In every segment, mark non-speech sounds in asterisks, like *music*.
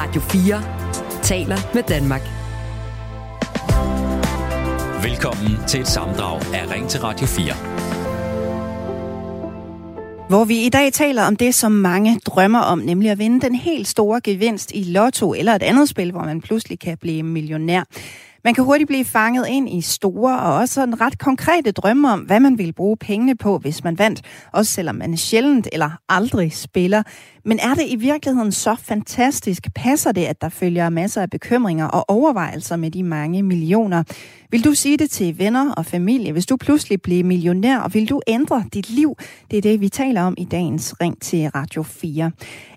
Radio 4 taler med Danmark. Velkommen til et samdrag af Ring til Radio 4. Hvor vi i dag taler om det, som mange drømmer om, nemlig at vinde den helt store gevinst i lotto eller et andet spil, hvor man pludselig kan blive millionær. Man kan hurtigt blive fanget ind i store og også en ret konkrete drømme om, hvad man vil bruge pengene på, hvis man vandt, også selvom man sjældent eller aldrig spiller. Men er det i virkeligheden så fantastisk? Passer det, at der følger masser af bekymringer og overvejelser med de mange millioner? Vil du sige det til venner og familie, hvis du pludselig bliver millionær, og vil du ændre dit liv? Det er det, vi taler om i dagens Ring til Radio 4.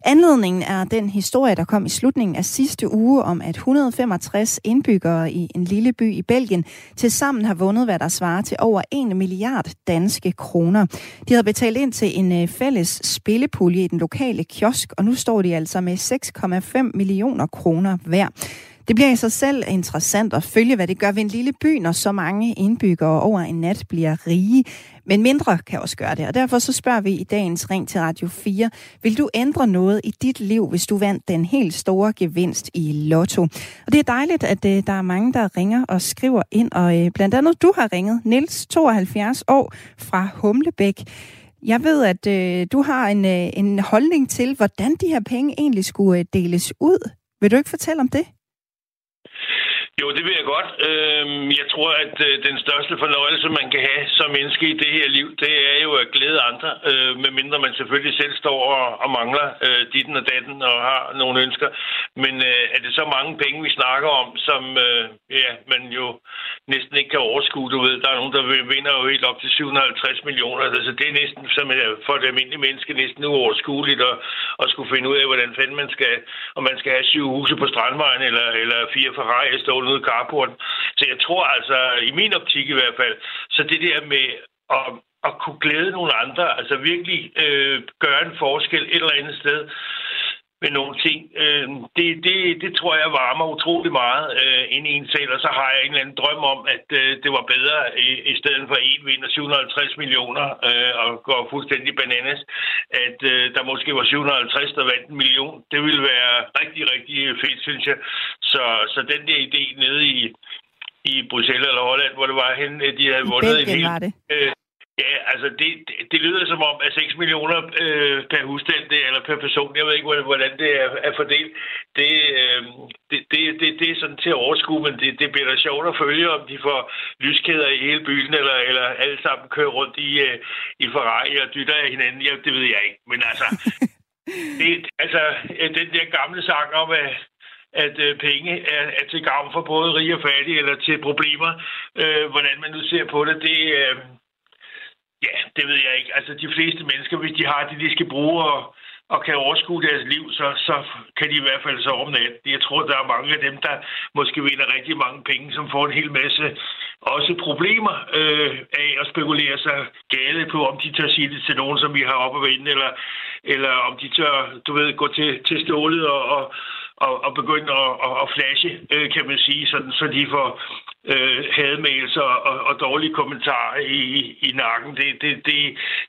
Anledningen er den historie, der kom i slutningen af sidste uge om, at 165 indbyggere i en lille by i Belgien til sammen har vundet, hvad der svarer til over 1 milliard danske kroner. De havde betalt ind til en øh, fælles spillepulje i den lokale kiosk, og nu står de altså med 6,5 millioner kroner hver. Det bliver i sig selv interessant at følge, hvad det gør ved en lille by, når så mange indbyggere over en nat bliver rige. Men mindre kan også gøre det, og derfor så spørger vi i dagens Ring til Radio 4. Vil du ændre noget i dit liv, hvis du vandt den helt store gevinst i Lotto? Og det er dejligt, at øh, der er mange, der ringer og skriver ind, og øh, blandt andet du har ringet, Nils 72 år fra Humlebæk. Jeg ved, at øh, du har en, øh, en holdning til, hvordan de her penge egentlig skulle øh, deles ud. Vil du ikke fortælle om det? Jo, det vil jeg godt. Øhm, jeg tror, at øh, den største fornøjelse, man kan have som menneske i det her liv, det er jo at glæde andre, øh, medmindre man selvfølgelig selv står og, mangler øh, ditten og datten og har nogle ønsker. Men er det så mange penge, vi snakker om, som ja, man jo næsten ikke kan overskue, du ved. Der er nogen, der vinder jo helt op til 750 millioner. Altså, det er næsten som for det almindelige menneske næsten uoverskueligt at, at skulle finde ud af, hvordan fanden man skal, om man skal have syv huse på Strandvejen eller, eller fire Ferrari stående gulvet i carporten. Så jeg tror altså, i min optik i hvert fald, så det der med at, at kunne glæde nogle andre, altså virkelig øh, gøre en forskel et eller andet sted, med nogle ting. Øh, det, det, det tror jeg varmer utrolig meget øh, ind i en selv, og så har jeg en eller anden drøm om, at øh, det var bedre i, i stedet for en vinder 750 millioner øh, og går fuldstændig bananas, at øh, der måske var 750, der vandt en million. Det ville være rigtig, rigtig fedt, synes jeg. Så, så den der idé nede i, i Bruxelles eller Holland, hvor det var hen, de havde vundet en hel... Øh, Ja, altså det, det, det lyder som om, at 6 millioner øh, per husstand, det, eller per person, jeg ved ikke, hvordan det er, er fordelt, det, øh, det, det, det, det er sådan til at overskue, men det, det bliver da sjovt at følge, om de får lyskæder i hele byen, eller, eller alle sammen kører rundt i, øh, i Ferrari og dytter af hinanden. Ja, det ved jeg ikke, men altså, *laughs* det, altså den der gamle sang om, at at øh, penge er, er til gavn for både rige og fattige, eller til problemer, øh, hvordan man nu ser på det, det, øh, Ja, det ved jeg ikke. Altså, de fleste mennesker, hvis de har det, de skal bruge og, og kan overskue deres liv, så, så kan de i hvert fald sove om natten. Jeg tror, der er mange af dem, der måske vinder rigtig mange penge, som får en hel masse også problemer øh, af at spekulere sig gale på, om de tør sige det til nogen, som vi har op at vinde, eller, eller om de tør, du ved, gå til, til stålet og, og, og, og begynde at, at, at flashe, øh, kan man sige, sådan, så de får øh, hadmails og, og, og dårlige kommentarer i, i nakken. Det, det, det,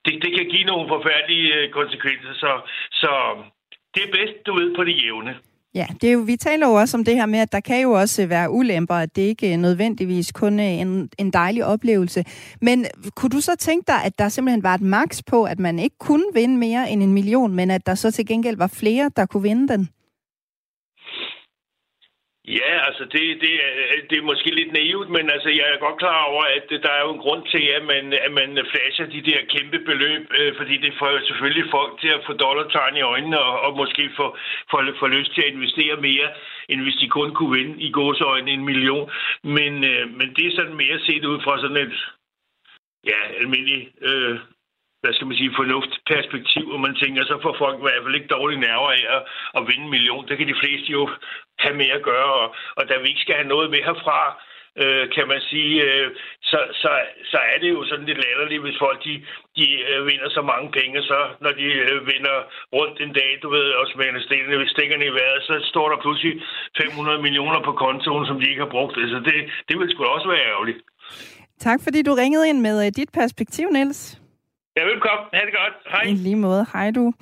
det, det kan give nogle forfærdelige øh, konsekvenser, så, så det er bedst, du ved, på det jævne. Ja, det er jo, vi taler jo også om det her med, at der kan jo også øh, være ulemper, at det ikke er nødvendigvis kun en, en dejlig oplevelse. Men kunne du så tænke dig, at der simpelthen var et maks på, at man ikke kunne vinde mere end en million, men at der så til gengæld var flere, der kunne vinde den? Ja, altså det, det, det er måske lidt naivt, men altså jeg er godt klar over, at der er jo en grund til, at man, at man flasher de der kæmpe beløb, øh, fordi det får selvfølgelig folk til at få dollartegn i øjnene og, og måske få, få, få lyst til at investere mere, end hvis de kun kunne vinde i gåsøjne en million. Men, øh, men det er sådan mere set ud fra sådan et ja, almindeligt øh, hvad skal man sige, fornuftperspektiv, og man tænker, så får folk i hvert fald ikke dårlige nerver af at, at vinde en million. Det kan de fleste jo have med at gøre, og, og da vi ikke skal have noget med herfra, øh, kan man sige, øh, så, så, så er det jo sådan lidt latterligt, hvis folk de, de øh, vinder så mange penge, så når de øh, vinder rundt en dag, du ved, og smænder stikkerne, stikkerne i vejret, så står der pludselig 500 millioner på kontoen, som de ikke har brugt. Altså det, det vil sgu da også være ærgerligt. Tak fordi du ringede ind med øh, dit perspektiv, Niels. Ja, velkommen. Ha' det godt. Hej. I lige måde. Hej du.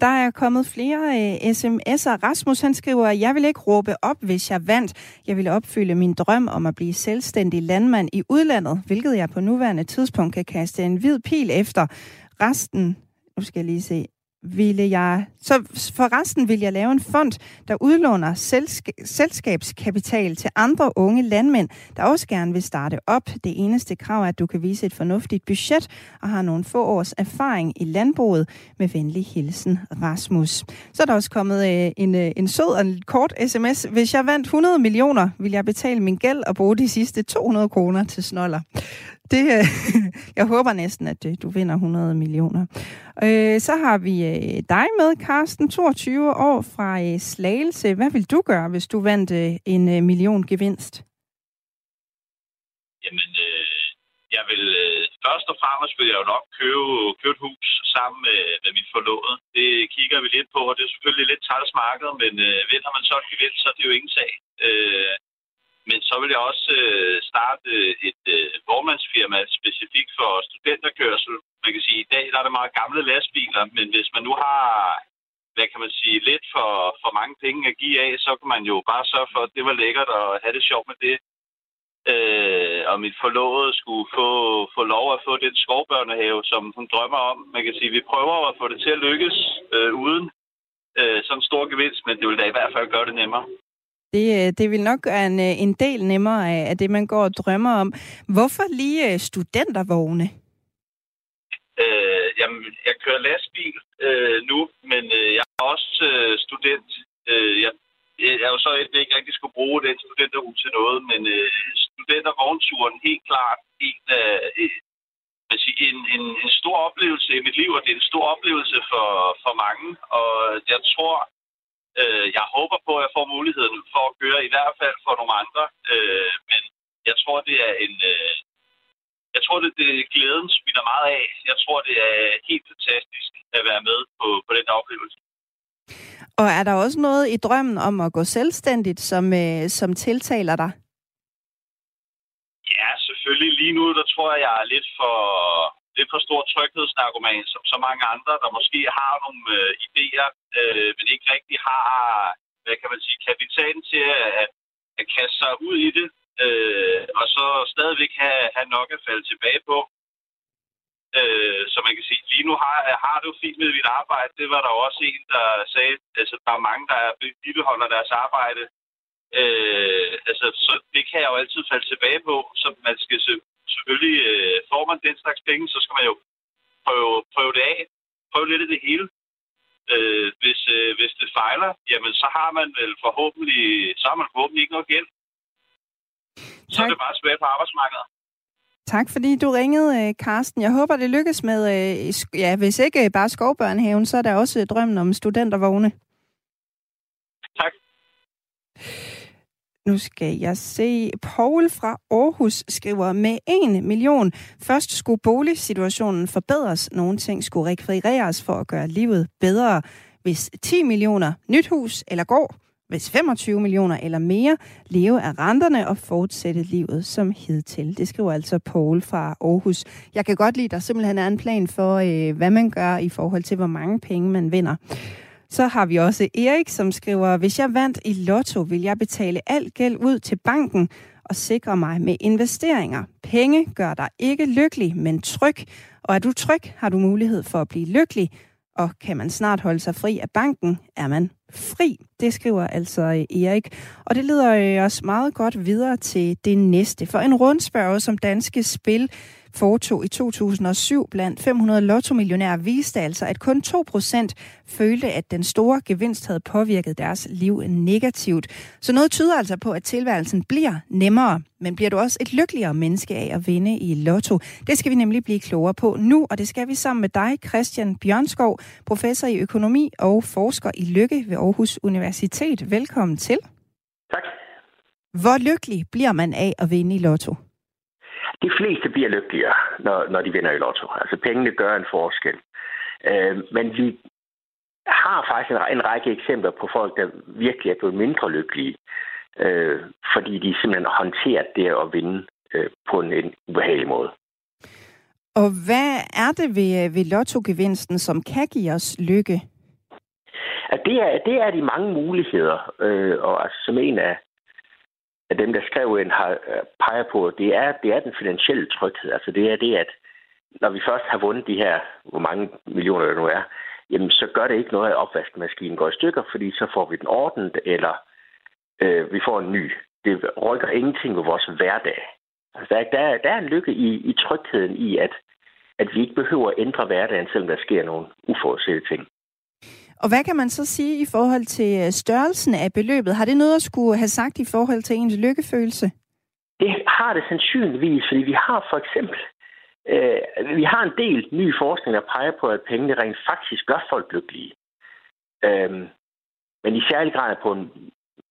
Der er kommet flere øh, uh, sms'er. Rasmus han skriver, jeg vil ikke råbe op, hvis jeg vandt. Jeg vil opfylde min drøm om at blive selvstændig landmand i udlandet, hvilket jeg på nuværende tidspunkt kan kaste en hvid pil efter. Resten, nu skal jeg lige se, ville jeg, så for resten vil jeg lave en fond, der udlåner selskabskapital til andre unge landmænd, der også gerne vil starte op. Det eneste krav er, at du kan vise et fornuftigt budget og har nogle få års erfaring i landbruget. Med venlig hilsen, Rasmus. Så er der også kommet øh, en, øh, en sød og en kort sms. Hvis jeg vandt 100 millioner, vil jeg betale min gæld og bruge de sidste 200 kroner til snoller. Det, øh, *laughs* jeg håber næsten, at øh, du vinder 100 millioner. Øh, så har vi øh, dig med, Carsten, 22 år fra Slagelse. Hvad vil du gøre, hvis du vandt en million gevinst? Jamen, øh, jeg vil øh, først og fremmest vil jeg jo nok købe, købe et hus sammen med, med min forlovede. Det kigger vi lidt på, og det er selvfølgelig lidt træls marked, men øh, vinder man så et gevinst, så er det jo ingen sag. Øh, men så vil jeg også øh, starte et øh, vormandsfirma specifikt for studenterkørsel. Man kan sige, at i dag der er der meget gamle lastbiler, men hvis man nu har hvad kan man sige, lidt for, for mange penge at give af, så kan man jo bare sørge for, at det var lækkert at have det sjovt med det. Øh, og mit forlovede skulle få, få lov at få den skovbørnehave, som hun drømmer om. Man kan sige, at vi prøver at få det til at lykkes øh, uden øh, sådan en stor gevinst, men det vil da i hvert fald gøre det nemmere. Det, øh, det vil nok være en, øh, en del nemmere af, af det, man går og drømmer om. Hvorfor lige øh, studentervogne? Øh, jamen, jeg kører lastbil øh, nu, men øh, jeg er også øh, student. Øh, jeg, jeg er jo så ikke, ikke rigtig skulle bruge den studenterhus til noget, men øh, studentervognturen helt klart en, øh, en, en, en stor oplevelse i mit liv, og det er en stor oplevelse for, for mange. Og jeg tror, øh, jeg håber på, at jeg får muligheden for at køre, i hvert fald for nogle andre. Øh, men jeg tror, det er en... Øh, jeg tror, det, det glæden smitter meget af. Jeg tror, det er helt fantastisk at være med på, på den oplevelse. Og er der også noget i drømmen om at gå selvstændigt, som, øh, som tiltaler dig? Ja, selvfølgelig. Lige nu, der tror jeg, jeg er lidt for, lidt for stor tryghedsnarkoman, som så mange andre, der måske har nogle øh, idéer, øh, men ikke rigtig har, hvad kan man sige, kapitalen til at, at kaste sig ud i det, øh, og så stadigvæk have, have nok at falde tilbage på. Øh, så man kan sige, lige nu har, har du fint med dit arbejde. Det var der også en, der sagde, altså der er mange, der bibeholder deres arbejde. Øh, altså, så det kan jeg jo altid falde tilbage på, så man skal selvfølgelig, øh, får man den slags penge, så skal man jo prøve, prøve det af. Prøve lidt af det hele. Øh, hvis, øh, hvis det fejler, jamen så har man vel forhåbentlig, så har man forhåbentlig ikke noget gæld. Så er det bare tilbage på arbejdsmarkedet. Tak fordi du ringede, Karsten. Jeg håber, det lykkes med, øh, ja, hvis ikke bare skovbørnehaven, så er der også drømmen om studentervogne. Tak. Nu skal jeg se. Paul fra Aarhus skriver med 1 million. Først skulle boligsituationen forbedres. Nogle ting skulle rekvireres for at gøre livet bedre. Hvis 10 millioner nyt hus eller gård, hvis 25 millioner eller mere, leve af renterne og fortsætte livet som hidtil. Det skriver altså Paul fra Aarhus. Jeg kan godt lide, at der simpelthen er en plan for, øh, hvad man gør i forhold til, hvor mange penge man vinder. Så har vi også Erik, som skriver, hvis jeg vandt i lotto, vil jeg betale al gæld ud til banken og sikre mig med investeringer. Penge gør dig ikke lykkelig, men tryg. Og er du tryg, har du mulighed for at blive lykkelig. Og kan man snart holde sig fri af banken, er man fri. Det skriver altså øh, Erik. Og det leder øh, os meget godt videre til det næste. For en rundspørg, som Danske Spil foretog i 2007 blandt 500 lottomillionærer viste altså, at kun 2% følte, at den store gevinst havde påvirket deres liv negativt. Så noget tyder altså på, at tilværelsen bliver nemmere. Men bliver du også et lykkeligere menneske af at vinde i lotto? Det skal vi nemlig blive klogere på nu, og det skal vi sammen med dig, Christian Bjørnskov, professor i økonomi og forsker i lykke ved Aarhus Universitet. Velkommen til. Tak. Hvor lykkelig bliver man af at vinde i lotto? De fleste bliver lykkeligere, når, når de vinder i lotto. Altså pengene gør en forskel. Øh, men vi har faktisk en, en række eksempler på folk, der virkelig er blevet mindre lykkelige, øh, fordi de simpelthen har håndteret det at vinde øh, på en, en ubehagelig måde. Og hvad er det ved, ved lottogevinsten, som kan give os lykke? At det, er, det er de mange muligheder, øh, og altså, som en af, at dem, der skrev ind, har øh, peger på, det er, det er den finansielle tryghed. Altså det er det, at når vi først har vundet de her, hvor mange millioner der nu er, jamen så gør det ikke noget, at opvaskemaskinen går i stykker, fordi så får vi den ordnet, eller øh, vi får en ny. Det rykker ingenting ved vores hverdag. Altså, der, der, der er en lykke i, i trygheden i, at, at vi ikke behøver at ændre hverdagen, selvom der sker nogle uforudsete ting. Og hvad kan man så sige i forhold til øh, størrelsen af beløbet? Har det noget at skulle have sagt i forhold til ens lykkefølelse? Det har det sandsynligvis, fordi vi har for eksempel øh, vi har en del ny forskning, der peger på, at pengene rent faktisk gør folk lykkelige. Øh, men i særlig grad på en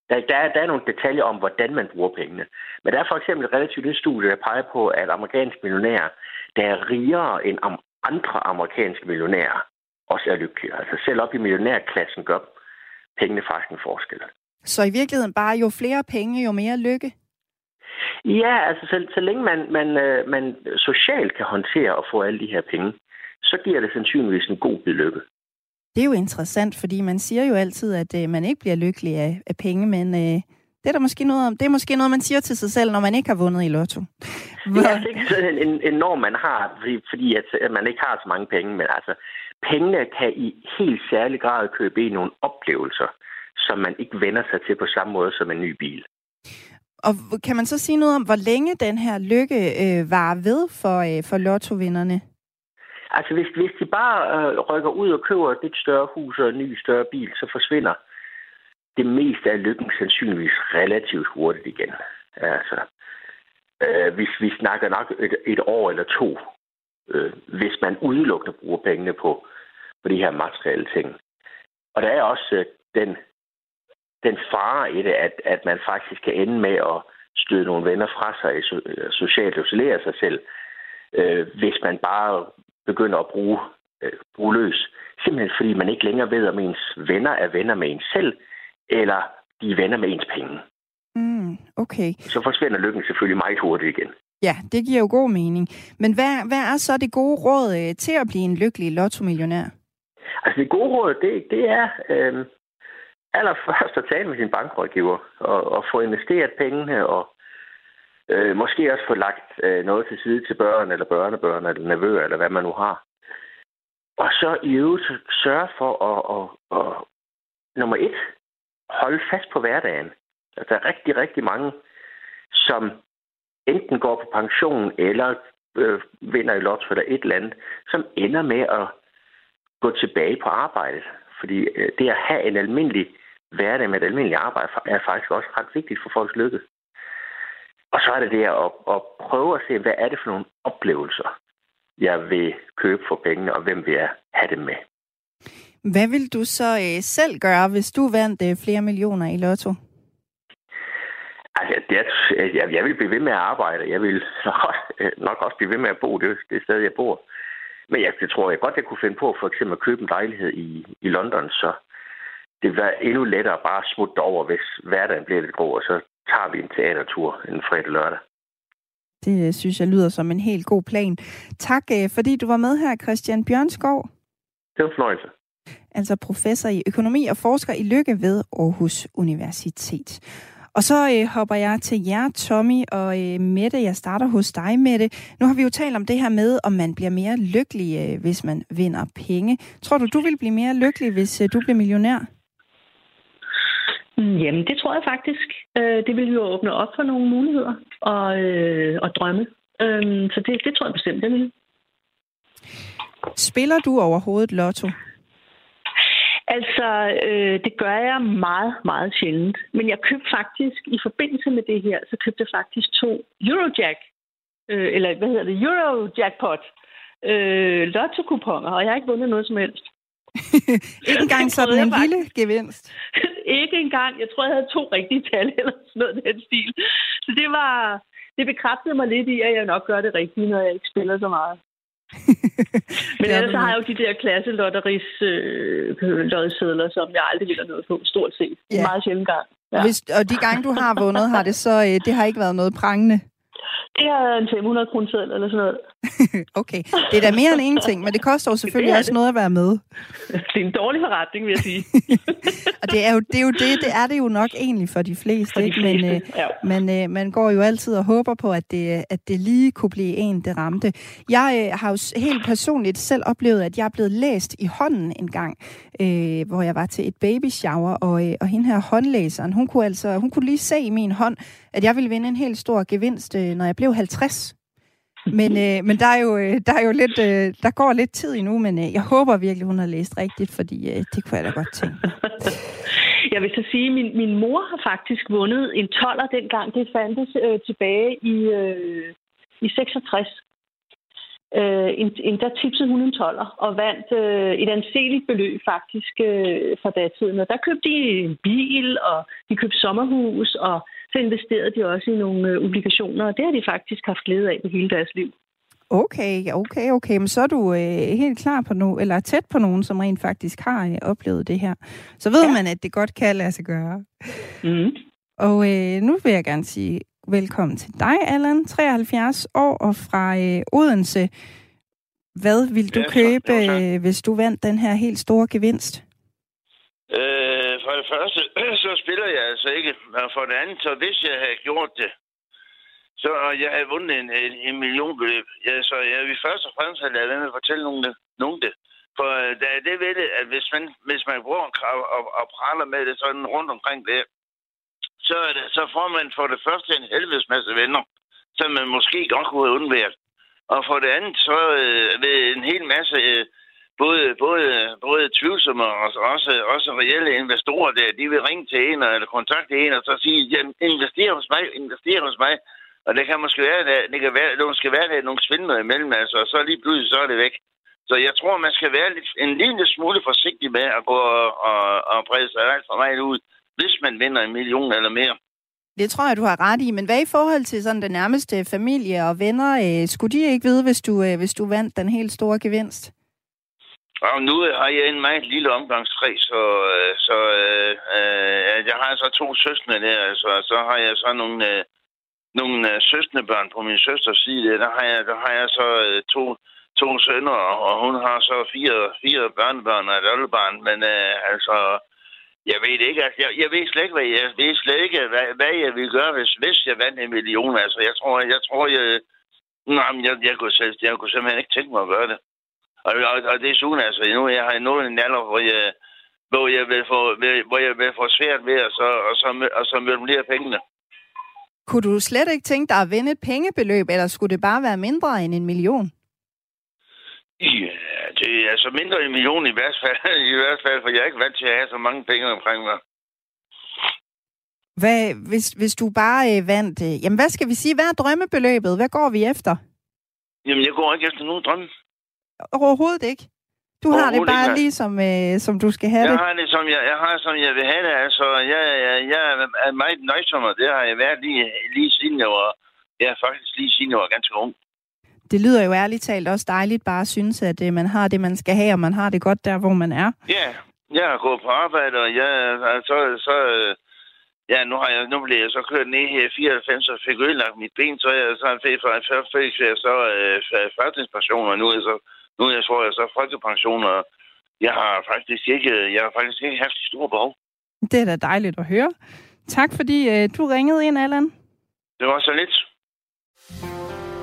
der, der, er, der er nogle detaljer om, hvordan man bruger pengene. Men der er for eksempel et relativt nyt studie, der peger på, at amerikanske millionærer, der er rigere end andre amerikanske millionærer, også er lykkelige. Altså selv op i millionærklassen gør pengene faktisk en forskel. Så i virkeligheden bare jo flere penge, jo mere lykke? Ja, altså så, så længe man, man, øh, man socialt kan håndtere og få alle de her penge, så giver det sandsynligvis en god lykke. Det er jo interessant, fordi man siger jo altid, at øh, man ikke bliver lykkelig af, af penge, men øh, det er der måske noget om. Det er måske noget, man siger til sig selv, når man ikke har vundet i lotto. Hvor... Ja, det er sådan en, en norm, man har, fordi, fordi at, at man ikke har så mange penge, men altså, pengene kan i helt særlig grad købe i nogle oplevelser, som man ikke vender sig til på samme måde som en ny bil. Og kan man så sige noget om, hvor længe den her lykke øh, var ved for, øh, for lottovinderne? Altså, hvis, hvis de bare øh, rykker ud og køber et lidt større hus og en ny større bil, så forsvinder det meste af lykken sandsynligvis relativt hurtigt igen. Altså, øh, hvis vi snakker nok et, et år eller to, øh, hvis man udelukkende bruger pengene på, på de her materielle ting. Og der er også øh, den, den fare i det, at, at man faktisk kan ende med at støde nogle venner fra sig, so, socialt isolere sig selv, øh, hvis man bare begynder at bruge, øh, bruge løs. Simpelthen fordi man ikke længere ved, om ens venner er venner med en selv, eller de er venner med ens penge. Mm, okay. Så forsvinder lykken selvfølgelig meget hurtigt igen. Ja, det giver jo god mening. Men hvad, hvad er så det gode råd øh, til at blive en lykkelig lotto-millionær? Altså det gode råd, det, det er øh, allerførst at tale med sin bankrådgiver og, og få investeret pengene og Øh, måske også få lagt øh, noget til side til børn eller børnebørn eller nevøer eller hvad man nu har. Og så i øvrigt sørge for at, at, at, at nummer et, holde fast på hverdagen. Altså, der er rigtig, rigtig mange, som enten går på pension eller øh, vinder i lotto eller et eller andet, som ender med at gå tilbage på arbejdet. Fordi øh, det at have en almindelig hverdag med et almindeligt arbejde er faktisk også ret vigtigt for folks lykke. Og så er det det at, at prøve at se, hvad er det for nogle oplevelser, jeg vil købe for pengene, og hvem vil jeg have dem med. Hvad vil du så øh, selv gøre, hvis du vandt øh, flere millioner i lotto? Altså, det, jeg, jeg vil blive ved med at arbejde. Jeg vil nok også blive ved med at bo det, det sted, jeg bor. Men jeg, det tror jeg godt, jeg kunne finde på for eksempel at købe en lejlighed i, i London, så det vil være endnu lettere bare at smutte over, hvis hverdagen bliver lidt grå, og så tager vi en teatertur en fredag lørdag. Det øh, synes jeg lyder som en helt god plan. Tak, øh, fordi du var med her, Christian Bjørnskov. Det var fornøjelse. Altså professor i økonomi og forsker i lykke ved Aarhus Universitet. Og så øh, hopper jeg til jer, Tommy og øh, Mette. Jeg starter hos dig, Mette. Nu har vi jo talt om det her med, om man bliver mere lykkelig, øh, hvis man vinder penge. Tror du, du vil blive mere lykkelig, hvis øh, du bliver millionær? Mm, jamen, det tror jeg faktisk. Øh, det vil jo åbne op for nogle muligheder og, øh, og drømme. Øh, så det, det tror jeg bestemt, det vil. Spiller du overhovedet lotto? Altså, øh, det gør jeg meget, meget sjældent. Men jeg købte faktisk, i forbindelse med det her, så købte jeg faktisk to Eurojack, øh, eller hvad hedder det, Eurojackpot, øh, lotto-kuponer, og jeg har ikke vundet noget som helst. *laughs* ikke engang sådan en lille gevinst? *laughs* ikke engang. Jeg tror, jeg havde to rigtige tal eller sådan noget den stil. Så det var... Det bekræftede mig lidt i, at jeg nok gør det rigtige, når jeg ikke spiller så meget. *laughs* *laughs* Men ellers så har jeg jo de der klasselotteris øh, lodsedler, som jeg aldrig vil have noget på, stort set. Ja. Meget sjældent gang. Ja. Hvis, og de gange, du har vundet, har det så, øh, det har ikke været noget prangende? Det er en 500 kroner eller sådan noget. *laughs* okay, det er da mere end ingenting, men det koster jo *laughs* selvfølgelig det også det. noget at være med. *laughs* Det er en dårlig forretning, vil jeg sige. og det er, jo, det er jo det, det er det jo nok egentlig for de fleste, for de ikke? Fleste, men, øh, ja. men øh, man går jo altid og håber på, at det, at det lige kunne blive en, det ramte. Jeg øh, har jo helt personligt selv oplevet, at jeg er blevet læst i hånden en gang, øh, hvor jeg var til et baby shower, og, øh, og hende her håndlæseren, hun kunne altså, hun kunne lige se i min hånd, at jeg ville vinde en helt stor gevinst, øh, når jeg blev 50. Men, øh, men der, er jo, øh, der er jo lidt, øh, der går lidt tid endnu, men øh, jeg håber virkelig, hun har læst rigtigt, fordi øh, det kunne jeg da godt tænke *laughs* Jeg vil så sige, at min, min mor har faktisk vundet en toller dengang. Det fandtes øh, tilbage i, øh, i 66. Øh, en, en, der tipsede hun en toller og vandt øh, et anseligt beløb faktisk øh, fra datiden. Og der købte de en bil, og de købte sommerhus, og så investerede de også i nogle øh, obligationer, og det har de faktisk haft glæde af på hele deres liv. Okay, okay, okay. Men så er du øh, helt klar på nu, eller tæt på nogen, som rent faktisk har øh, oplevet det her. Så ved ja. man, at det godt kan lade sig gøre. Mm. Og øh, nu vil jeg gerne sige velkommen til dig, Allan, 73 år og fra øh, Odense. Hvad vil du ja, købe, øh, hvis du vandt den her helt store gevinst? Øh, for det første, *clears throat* så spiller jeg altså ikke. Og for det andet, så hvis jeg havde gjort det, så jeg havde vundet en, en, en millionbeløb. Ja, så jeg vil først og fremmest have lavet med at fortælle nogen det. Nogen det. For øh, der er det ved det, at hvis man, hvis man bruger og, og, og praler med det sådan rundt omkring det, så, er det, så får man for det første en helvedes masse venner, som man måske godt kunne have undværet. Og for det andet, så øh, ved en hel masse øh, både, både, både tvivlsomme og også, også reelle investorer der, de vil ringe til en eller kontakte en og så sige, jamen, invester hos mig, invester hos mig. Og det kan måske være, at det kan være, det skal være, der nogle svindler imellem, altså, og så lige pludselig så er det væk. Så jeg tror, man skal være lidt, en lille smule forsigtig med at gå og, og, og brede sig alt for meget ud, hvis man vinder en million eller mere. Det tror jeg, du har ret i. Men hvad i forhold til sådan den nærmeste familie og venner? Øh, skulle de ikke vide, hvis du, øh, hvis du vandt den helt store gevinst? Og nu har jeg en meget lille omgangskreds, så, øh, så øh, øh, jeg har så to søstre der, så, så har jeg så nogle, øh, nogle øh, søstrebørn på min søsters side. Der har jeg, der har jeg så øh, to, to sønner, og hun har så fire, fire børnebørn og et oldebarn. Men øh, altså, jeg ved ikke, altså, jeg, jeg ved slet ikke, hvad jeg, ved slet ikke, hvad, hvad jeg vil gøre, hvis, hvis jeg vandt en million. Altså, jeg tror, jeg, tror, jeg, nej, jeg, jeg, kunne, selv, jeg kunne simpelthen ikke tænke mig at gøre det. Og, og, og det er sådan, altså, nu jeg har nået en alder, hvor jeg, hvor jeg vil få, hvor jeg vil få svært ved, og så, og så, og så møde pengene. Kunne du slet ikke tænke dig at vinde et pengebeløb, eller skulle det bare være mindre end en million? Ja, det er altså mindre end en million i hvert fald, *laughs* i hvert fald for jeg er ikke vant til at have så mange penge omkring mig. Hvad, hvis, hvis du bare øh, vandt... Øh, jamen, hvad skal vi sige? Hvad er drømmebeløbet? Hvad går vi efter? Jamen, jeg går ikke efter nogen drømme. Overhovedet ikke? Du har det bare ikke. lige som, øh, som du skal have jeg det? Har det som jeg, jeg har som jeg vil have det. Altså, jeg, jeg, jeg er meget nøjsom, og det har jeg været lige, lige siden jeg var... Jeg er faktisk lige siden jeg var ganske ung. Det lyder jo ærligt talt også dejligt bare at synes, at øh, man har det, man skal have, og man har det godt der, hvor man er. Ja, jeg har gået på arbejde, og jeg, så, så, ja, nu, har jeg, nu blev jeg så kørt ned her i 94, og fik ødelagt mit ben, så jeg så fik, fik, fik jeg så øh, førtidspension, og nu er jeg så nu jeg tror jeg så folkepension, og jeg har faktisk ikke, jeg har faktisk ikke haft de store behov. Det er da dejligt at høre. Tak fordi uh, du ringede ind, Allan. Det var så lidt.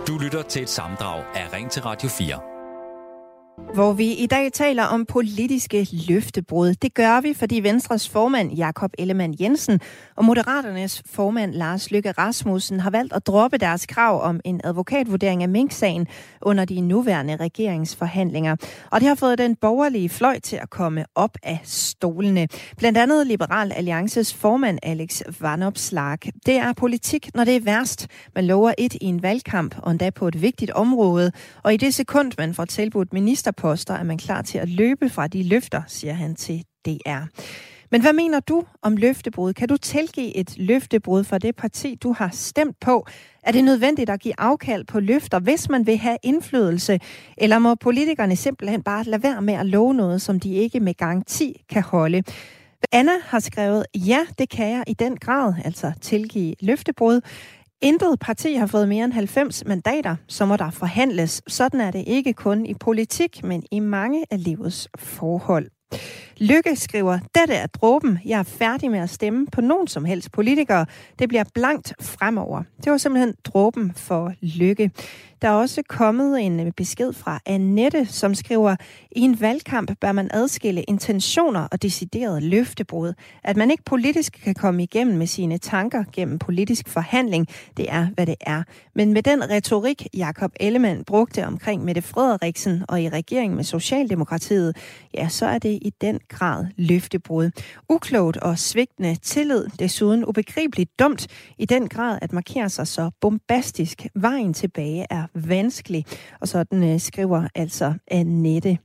Du lytter til et samdrag af Ring til Radio 4 hvor vi i dag taler om politiske løftebrud. Det gør vi, fordi Venstres formand Jakob Ellemann Jensen og Moderaternes formand Lars Lykke Rasmussen har valgt at droppe deres krav om en advokatvurdering af Mink-sagen under de nuværende regeringsforhandlinger. Og det har fået den borgerlige fløj til at komme op af stolene. Blandt andet Liberal Alliances formand Alex Vanopslag. Det er politik, når det er værst. Man lover et i en valgkamp, og endda på et vigtigt område. Og i det sekund, man får tilbudt minister ministerposter er man klar til at løbe fra de løfter, siger han til DR. Men hvad mener du om løftebrud? Kan du tilgive et løftebrud fra det parti, du har stemt på? Er det nødvendigt at give afkald på løfter, hvis man vil have indflydelse? Eller må politikerne simpelthen bare lade være med at love noget, som de ikke med garanti kan holde? Anna har skrevet, ja, det kan jeg i den grad, altså tilgive løftebrud. Intet parti har fået mere end 90 mandater, så må der forhandles. Sådan er det ikke kun i politik, men i mange af livets forhold. Lykke skriver, dette er dråben. Jeg er færdig med at stemme på nogen som helst politikere. Det bliver blankt fremover. Det var simpelthen dråben for Lykke. Der er også kommet en øh, besked fra Annette, som skriver, i en valgkamp bør man adskille intentioner og decideret løftebrud. At man ikke politisk kan komme igennem med sine tanker gennem politisk forhandling, det er, hvad det er. Men med den retorik, Jakob Ellemann brugte omkring Mette Frederiksen og i regeringen med Socialdemokratiet, ja, så er det i den grad løftebrud. Uklogt og svigtende tillid, desuden ubegribeligt dumt, i den grad at markere sig så bombastisk. Vejen tilbage er vanskelig. Og sådan øh, skriver altså Annette.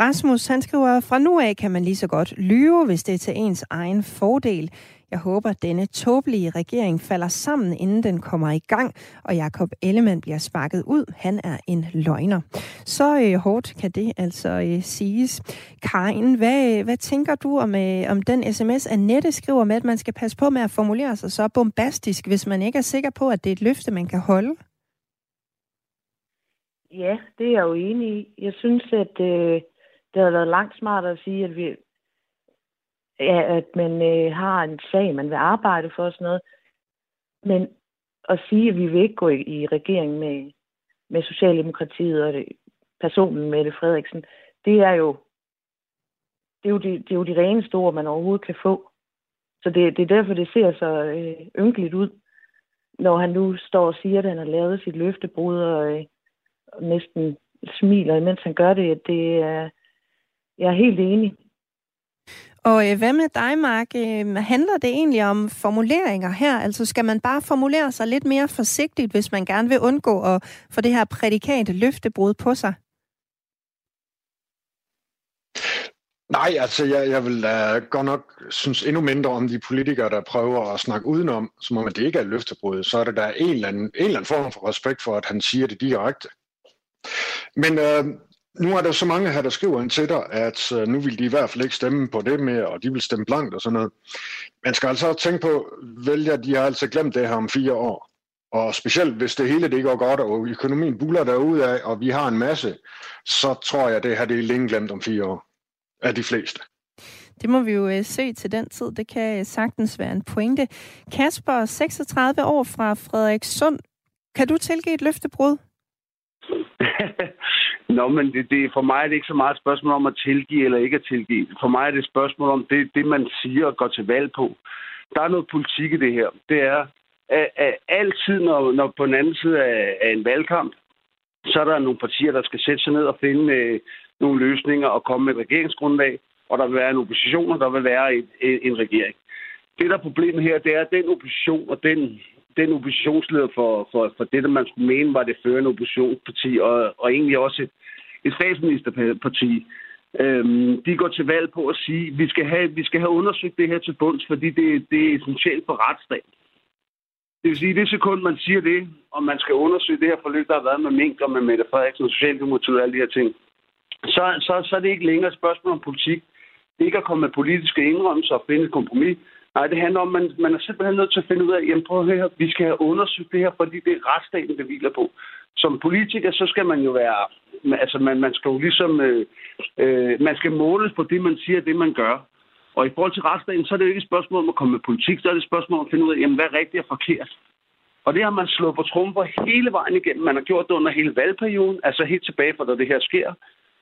Rasmus, han skriver, fra nu af kan man lige så godt lyve, hvis det er til ens egen fordel. Jeg håber, at denne tåbelige regering falder sammen, inden den kommer i gang, og Jakob Ellemann bliver sparket ud. Han er en løgner. Så øh, hårdt kan det altså øh, siges. Karin, hvad, hvad tænker du om, øh, om den sms, Annette skriver med, at man skal passe på med at formulere sig så bombastisk, hvis man ikke er sikker på, at det er et løfte, man kan holde? Ja, det er jeg jo enig i. Jeg synes, at øh, det har været langt smartere at sige, at, vi, ja, at man øh, har en sag, man vil arbejde for og sådan noget. Men at sige, at vi vil ikke gå i, i regering med, med Socialdemokratiet og det, personen Mette Frederiksen, det er jo det er jo de, det er jo de reneste ord, man overhovedet kan få. Så det, det er derfor, det ser så øh, ynkeligt ud, når han nu står og siger, at han har lavet sit løftebrud og, øh, og næsten smiler, mens han gør det. det er, jeg er helt enig. Og øh, hvad med dig, Mark? Øh, handler det egentlig om formuleringer her? Altså skal man bare formulere sig lidt mere forsigtigt, hvis man gerne vil undgå at få det her prædikat løftebrud på sig? Nej, altså jeg, jeg vil uh, godt nok synes endnu mindre om de politikere, der prøver at snakke udenom, som om at det ikke er løftebrud. Så er der der en eller, anden, en eller anden form for respekt for, at han siger det direkte. Men øh, nu er der så mange her, der skriver ind til dig, at øh, nu vil de i hvert fald ikke stemme på det mere, og de vil stemme blankt og sådan noget. Man skal altså også tænke på, vælger de har altså glemt det her om fire år. Og specielt hvis det hele det går godt, og økonomien buller af, og vi har en masse, så tror jeg, det her det er længe glemt om fire år af de fleste. Det må vi jo øh, se til den tid. Det kan øh, sagtens være en pointe. Kasper, 36 år fra Frederikssund. Kan du tilgive et løftebrud? *laughs* Nå, men det, det, for mig er det ikke så meget et spørgsmål om at tilgive eller ikke at tilgive. For mig er det et spørgsmål om det, det man siger og går til valg på. Der er noget politik i det her. Det er, at, at altid, når, når på den anden side af, af en valgkamp, så er der nogle partier, der skal sætte sig ned og finde øh, nogle løsninger og komme med et regeringsgrundlag, og der vil være en opposition, og der vil være en, en, en regering. Det, der er problemet her, det er, at den opposition og den, den oppositionsleder for, for, for det, der man skulle mene var det førende oppositionsparti, og, og egentlig også et, et statsministerparti, øhm, de går til valg på at sige, at vi skal have, vi skal have undersøgt det her til bunds, fordi det, det er essentielt for retsstaten. Det vil sige, at det sekund, man siger det, og man skal undersøge det her forløb, der har været med Mink og med Mette Frederiksen og Socialdemokratiet og alle de her ting, så, så, så er det ikke længere et spørgsmål om politik. Det er ikke at komme med politiske indrømmelser og finde et kompromis. Nej, det handler om, at man, man er simpelthen nødt til at finde ud af, jamen prøv at høre, vi skal have undersøgt det her, fordi det er retsstaten, det hviler på. Som politiker, så skal man jo være, altså man, man skal jo ligesom, øh, øh, man skal måles på det, man siger, det man gør. Og i forhold til retsstaten, så er det jo ikke et spørgsmål om at komme med politik, så er det et spørgsmål om at finde ud af, jamen, hvad er rigtigt og forkert. Og det har man slået på trumper hele vejen igennem. Man har gjort det under hele valgperioden, altså helt tilbage fra da det her sker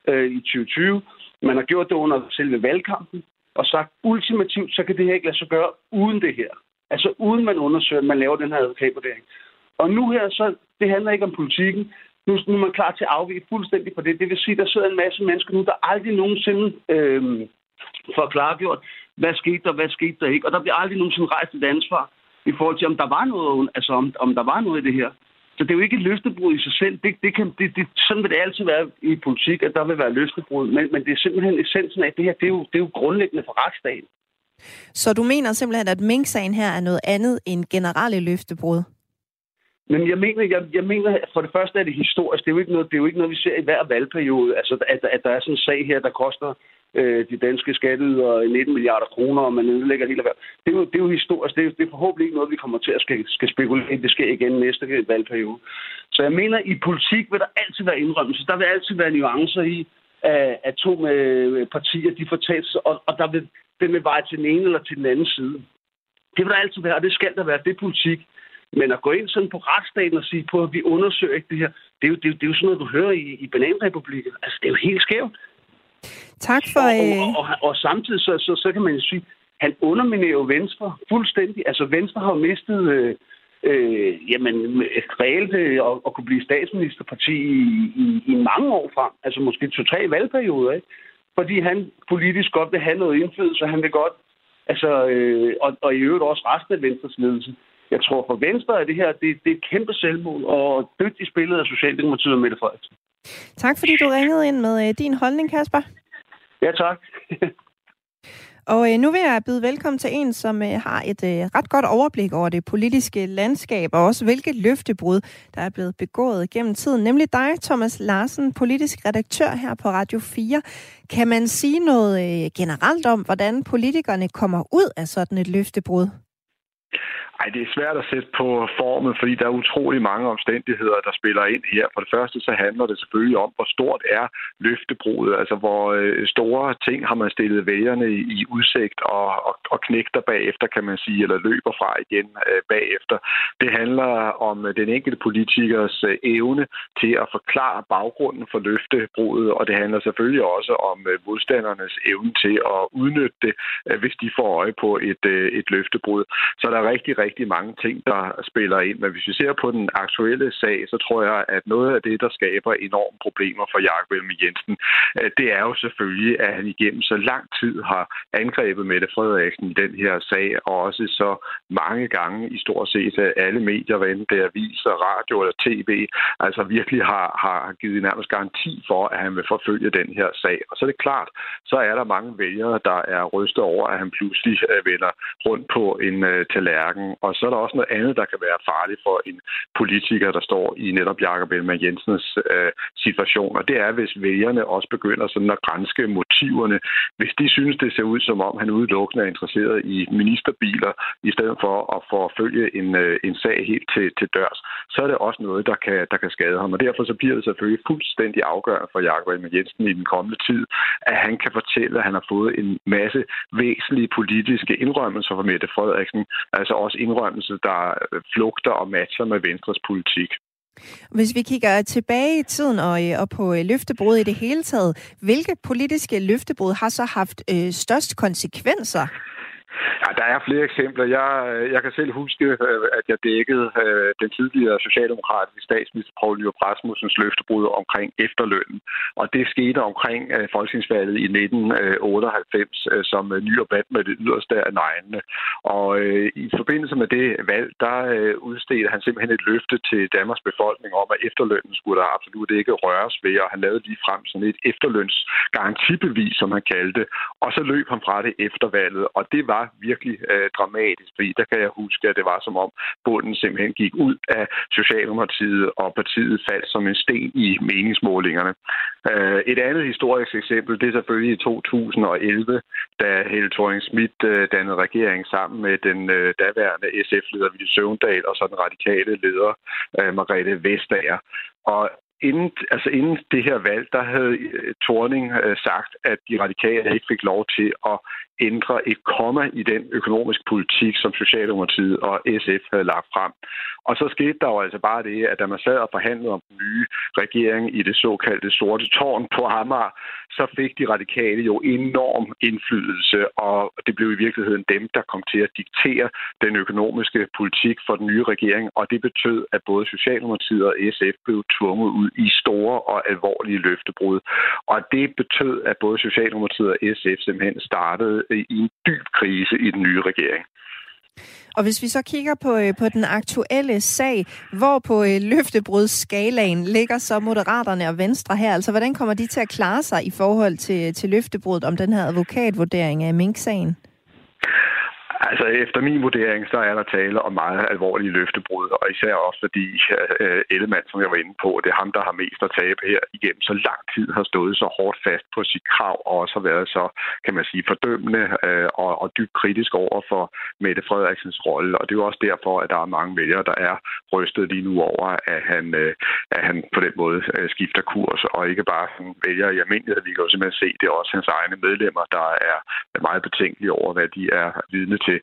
øh, i 2020. Man har gjort det under selve valgkampen og sagt, ultimativt, så kan det her ikke lade sig gøre uden det her. Altså uden man undersøger, at man laver den her advokatvurdering. Og nu her, så det handler ikke om politikken. Nu, nu er man klar til at afvige fuldstændig på det. Det vil sige, at der sidder en masse mennesker nu, der aldrig nogensinde øh, får klargjort, hvad skete der, hvad skete der ikke. Og der bliver aldrig nogensinde rejst et ansvar i forhold til, om der var noget, altså om, om der var noget i det her. Så det er jo ikke et løftebrud i sig selv. Det, det kan, det, det, sådan vil det altid være i politik, at der vil være løftebrud. Men, men det er simpelthen essensen af, at det her det er, jo, det er jo grundlæggende for retsstaten. Så du mener simpelthen, at Mink-sagen her er noget andet end generelle løftebrud? Men jeg mener, jeg, jeg mener, for det første er det historisk. Det er jo ikke noget, det er jo ikke noget vi ser i hver valgperiode. Altså, at, at der er sådan en sag her, der koster øh, de danske skatteydere 19 milliarder kroner, og man ødelægger hele erhverv. Det er jo, det er jo historisk. Det er, det er forhåbentlig ikke noget, vi kommer til at skal, skal spekulere. Det sker igen næste valgperiode. Så jeg mener, i politik vil der altid være indrømmelse. Der vil altid være nuancer i, at, at to med øh, partier, de får talt, og, og der vil, den vil veje til den ene eller til den anden side. Det vil der altid være, og det skal der være. Det er politik. Men at gå ind sådan på retsstaten og sige på, at vi undersøger ikke det her, det er jo, det er, det er jo sådan noget, du hører i, i bananrepublikker. Altså, det er jo helt skævt. Tak for... Og, og, og, og, og samtidig så, så, så kan man jo sige, han underminerer jo Venstre fuldstændig. Altså, Venstre har jo mistet... Øh, øh, jamen, reelt øh, at, at kunne blive statsministerparti i, i, i mange år frem. Altså måske to-tre valgperioder, ikke? Fordi han politisk godt vil have noget indflydelse, han vil godt, altså, øh, og, og i øvrigt også resten af Venstres ledelse. Jeg tror for Venstre er det her, det, det er et kæmpe selvmål, og dygtigt spillet af Socialdemokratiet og Mette Frederiksen. Tak fordi du ringede ind med øh, din holdning, Kasper. Ja, tak. *laughs* Og øh, nu vil jeg byde velkommen til en, som øh, har et øh, ret godt overblik over det politiske landskab, og også hvilke løftebrud, der er blevet begået gennem tiden. Nemlig dig, Thomas Larsen, politisk redaktør her på Radio 4. Kan man sige noget øh, generelt om, hvordan politikerne kommer ud af sådan et løftebrud? Ej, det er svært at sætte på formen, fordi der er utrolig mange omstændigheder, der spiller ind her. For det første så handler det selvfølgelig om, hvor stort er løftebruget, altså hvor øh, store ting har man stillet vælgerne i, udsigt og, og, og knægter bagefter, kan man sige, eller løber fra igen øh, bagefter. Det handler om øh, den enkelte politikers øh, evne til at forklare baggrunden for løftebruget, og det handler selvfølgelig også om modstandernes evne til at udnytte det, hvis de får øje på et, et løftebrud. Så der er rigtig, rigtig mange ting, der spiller ind. Men hvis vi ser på den aktuelle sag, så tror jeg, at noget af det, der skaber enorme problemer for Jakob Elme Jensen, øh, det er jo selvfølgelig, at han igennem så lang tid har angrebet Mette Frederiksen i den her sag, og også så mange gange i stort set øh, alle medier, hvad enten det er aviser, radio eller tv, altså virkelig har, har givet nærmest garanti for, at han vil forfølge den her sag. Og så er det klart, så er der mange vælgere, der er rystet over, at han pludselig øh, vender rundt på en uh, tallerken og så er der også noget andet, der kan være farligt for en politiker, der står i netop Jakob Ellemann Jensens øh, situation. Og det er, hvis vælgerne også begynder sådan at grænske motiverne. Hvis de synes, det ser ud som om, han udelukkende er interesseret i ministerbiler, i stedet for at forfølge en, øh, en sag helt til, til dørs, så er det også noget, der kan, der kan skade ham. Og derfor så bliver det selvfølgelig fuldstændig afgørende for Jakob Ellemann Jensen i den kommende tid, at han kan fortælle, at han har fået en masse væsentlige politiske indrømmelser fra Mette Frederiksen, altså også indrømmelse, der øh, flugter og matcher med Venstres politik. Hvis vi kigger tilbage i tiden og, øh, og på øh, løftebrud i det hele taget, hvilke politiske løftebrud har så haft øh, størst konsekvenser? Ja, der er flere eksempler. Jeg, øh, jeg kan selv huske, øh, at jeg dækkede øh, den tidligere socialdemokratiske statsminister Poul Nyrup Rasmussens løftebrud omkring efterlønnen. Og det skete omkring øh, folketingsvalget i 1998 øh, som Nyrup vandt bad med det yderste af neglene. Og i forbindelse med det valg, der udstedte han simpelthen et løfte til Danmarks befolkning om, at efterlønnen skulle der absolut ikke røres ved, og han lavede lige frem sådan et efterlønsgarantibevis, som han kaldte Og så løb han fra det efter valget, og det var virkelig øh, dramatisk, fordi der kan jeg huske, at det var som om bunden simpelthen gik ud af Socialdemokratiet, og partiet faldt som en sten i meningsmålingerne. Øh, et andet historisk eksempel, det er selvfølgelig i 2011, da Helle thorning Schmidt øh, dannede regering sammen med den øh, daværende SF-leder Ville Søvndal og så den radikale leder øh, Margrethe Vestager. Og inden, altså inden det her valg, der havde øh, Thorning øh, sagt, at de radikale ikke fik lov til at ændre et komma i den økonomiske politik, som Socialdemokratiet og SF havde lagt frem. Og så skete der jo altså bare det, at da man sad og forhandlede om den nye regering i det såkaldte sorte tårn på Amager, så fik de radikale jo enorm indflydelse, og det blev i virkeligheden dem, der kom til at diktere den økonomiske politik for den nye regering, og det betød, at både Socialdemokratiet og SF blev tvunget ud i store og alvorlige løftebrud. Og det betød, at både Socialdemokratiet og SF simpelthen startede i en dyb krise i den nye regering. Og hvis vi så kigger på, øh, på den aktuelle sag, hvor på øh, løftebrudsskalaen ligger så Moderaterne og Venstre her, altså hvordan kommer de til at klare sig i forhold til, til løftebruddet om den her advokatvurdering af Mink-sagen? Altså, efter min vurdering, så er der tale om meget alvorlige løftebrud, og især også fordi uh, Ellemann, som jeg var inde på, det er ham, der har mest at tabe her igennem så lang tid, har stået så hårdt fast på sit krav, og også har været så, kan man sige, fordømmende uh, og, og dybt kritisk over for Mette Frederiksens rolle. Og det er jo også derfor, at der er mange vælgere, der er rystet lige nu over, at han, uh, at han på den måde uh, skifter kurs, og ikke bare sådan vælger i almindelighed. Vi kan jo simpelthen se, det er også hans egne medlemmer, der er meget betænkelige over, hvad de er vidne til. Øh,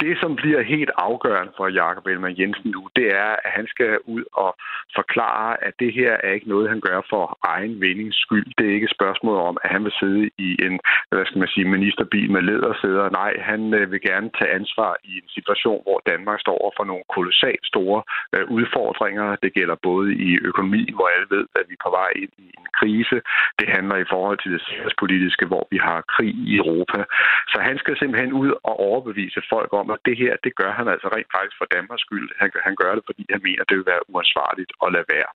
det, som bliver helt afgørende for Jakob Ellemann Jensen nu, det er, at han skal ud og forklare, at det her er ikke noget, han gør for egen vindings skyld. Det er ikke et spørgsmål om, at han vil sidde i en hvad skal man sige, ministerbil med ledersæder. Nej, han øh, vil gerne tage ansvar i en situation, hvor Danmark står over for nogle kolossalt store øh, udfordringer. Det gælder både i økonomi, hvor alle ved, at vi er på vej ind i en krise. Det handler i forhold til det sikkerhedspolitiske, hvor vi har krig i Europa. Så han skal simpelthen ud og overbevise folk om, at det her, det gør han altså rent faktisk for Danmarks skyld. Han, han gør det, fordi han mener, det vil være uansvarligt at lade være.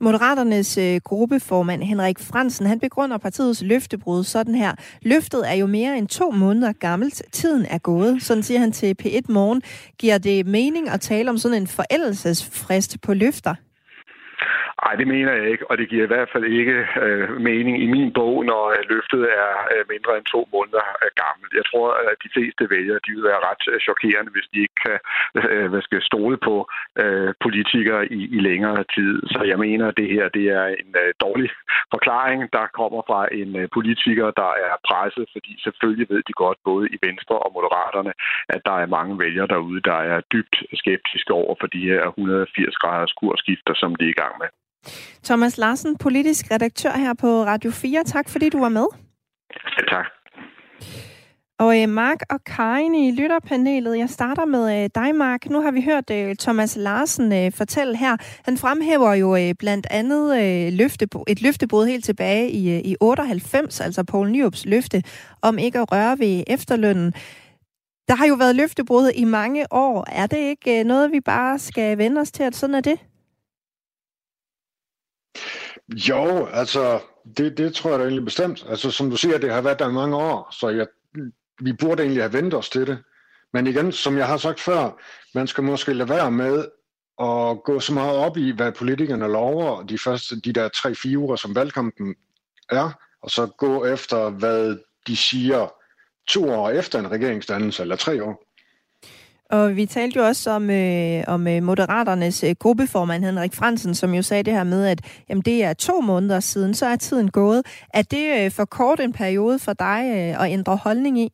Moderaternes øh, gruppeformand Henrik Fransen, han begrunder partiets løftebrud sådan her. Løftet er jo mere end to måneder gammelt. Tiden er gået. Sådan siger han til P1 Morgen. Giver det mening at tale om sådan en forældelsesfrist på løfter? Nej, det mener jeg ikke, og det giver i hvert fald ikke øh, mening i min bog, når øh, løftet er øh, mindre end to måneder øh, gammelt. Jeg tror, at de fleste vælgere de vil være ret øh, chokerende, hvis de ikke kan øh, hvad skal, stole på øh, politikere i, i længere tid. Så jeg mener, at det her det er en øh, dårlig forklaring, der kommer fra en øh, politiker, der er presset, fordi selvfølgelig ved de godt, både i Venstre og Moderaterne, at der er mange vælgere derude, der er dybt skeptiske over for de her 180 graders kursskifter, som de er i gang med. Thomas Larsen, politisk redaktør her på Radio 4. Tak fordi du var med. Ja, tak. Og øh, Mark og Karin i lytterpanelet. Jeg starter med øh, dig, Mark. Nu har vi hørt øh, Thomas Larsen øh, fortælle her. Han fremhæver jo øh, blandt andet øh, løftebo- et løftebrud helt tilbage i, øh, i 98, altså Poul Nyrups løfte om ikke at røre ved efterlønnen. Der har jo været løftebrud i mange år. Er det ikke øh, noget, vi bare skal vende os til, at sådan er det? Jo, altså, det, det tror jeg da egentlig bestemt. Altså, som du siger, det har været der i mange år, så jeg, vi burde egentlig have ventet os til det. Men igen, som jeg har sagt før, man skal måske lade være med at gå så meget op i, hvad politikerne lover de første, de der tre-fire uger, som valgkampen er, og så gå efter, hvad de siger to år efter en regeringsdannelse, eller tre år. Og vi talte jo også om, øh, om øh, Moderaternes øh, gruppeformand Henrik Fransen, som jo sagde det her med, at jamen, det er to måneder siden, så er tiden gået. Er det øh, for kort en periode for dig øh, at ændre holdning i?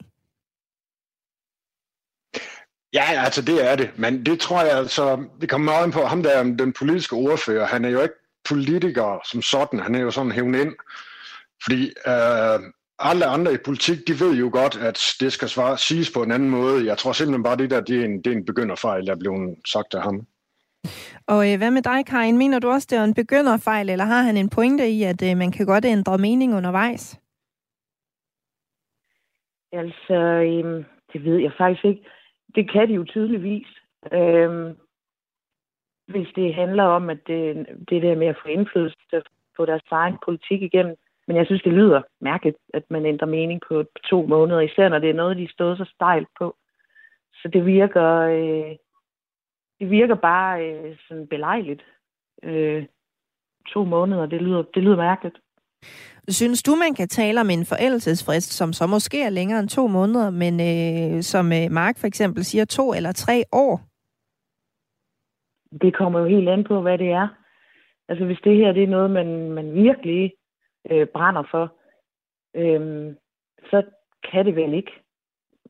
Ja, altså det er det, men det tror jeg altså, det kommer meget ind på ham der, den politiske ordfører, han er jo ikke politiker som sådan, han er jo sådan hævn ind, fordi øh, alle andre i politik, de ved jo godt, at det skal svare, siges på en anden måde. Jeg tror simpelthen bare, det der det er en, det er en begynderfejl, der er blevet sagt af ham. Og øh, hvad med dig, Karin? Mener du også, det er en begynderfejl, eller har han en pointe i, at øh, man kan godt ændre mening undervejs? Altså, øh, det ved jeg faktisk ikke. Det kan de jo tydeligvis. Øh, hvis det handler om, at det, det der med at få indflydelse på deres egen politik igennem, men jeg synes, det lyder mærkeligt, at man ændrer mening på to måneder, især når det er noget, de stod så stejlt på. Så det virker, øh, det virker bare øh, sådan belejligt. Øh, to måneder, det lyder, det lyder mærkeligt. Synes du, man kan tale om en forældelsesfrist, som så måske er længere end to måneder, men øh, som øh, Mark for eksempel siger, to eller tre år? Det kommer jo helt an på, hvad det er. Altså hvis det her det er noget, man, man virkelig øh, brænder for, øh, så kan det vel ikke,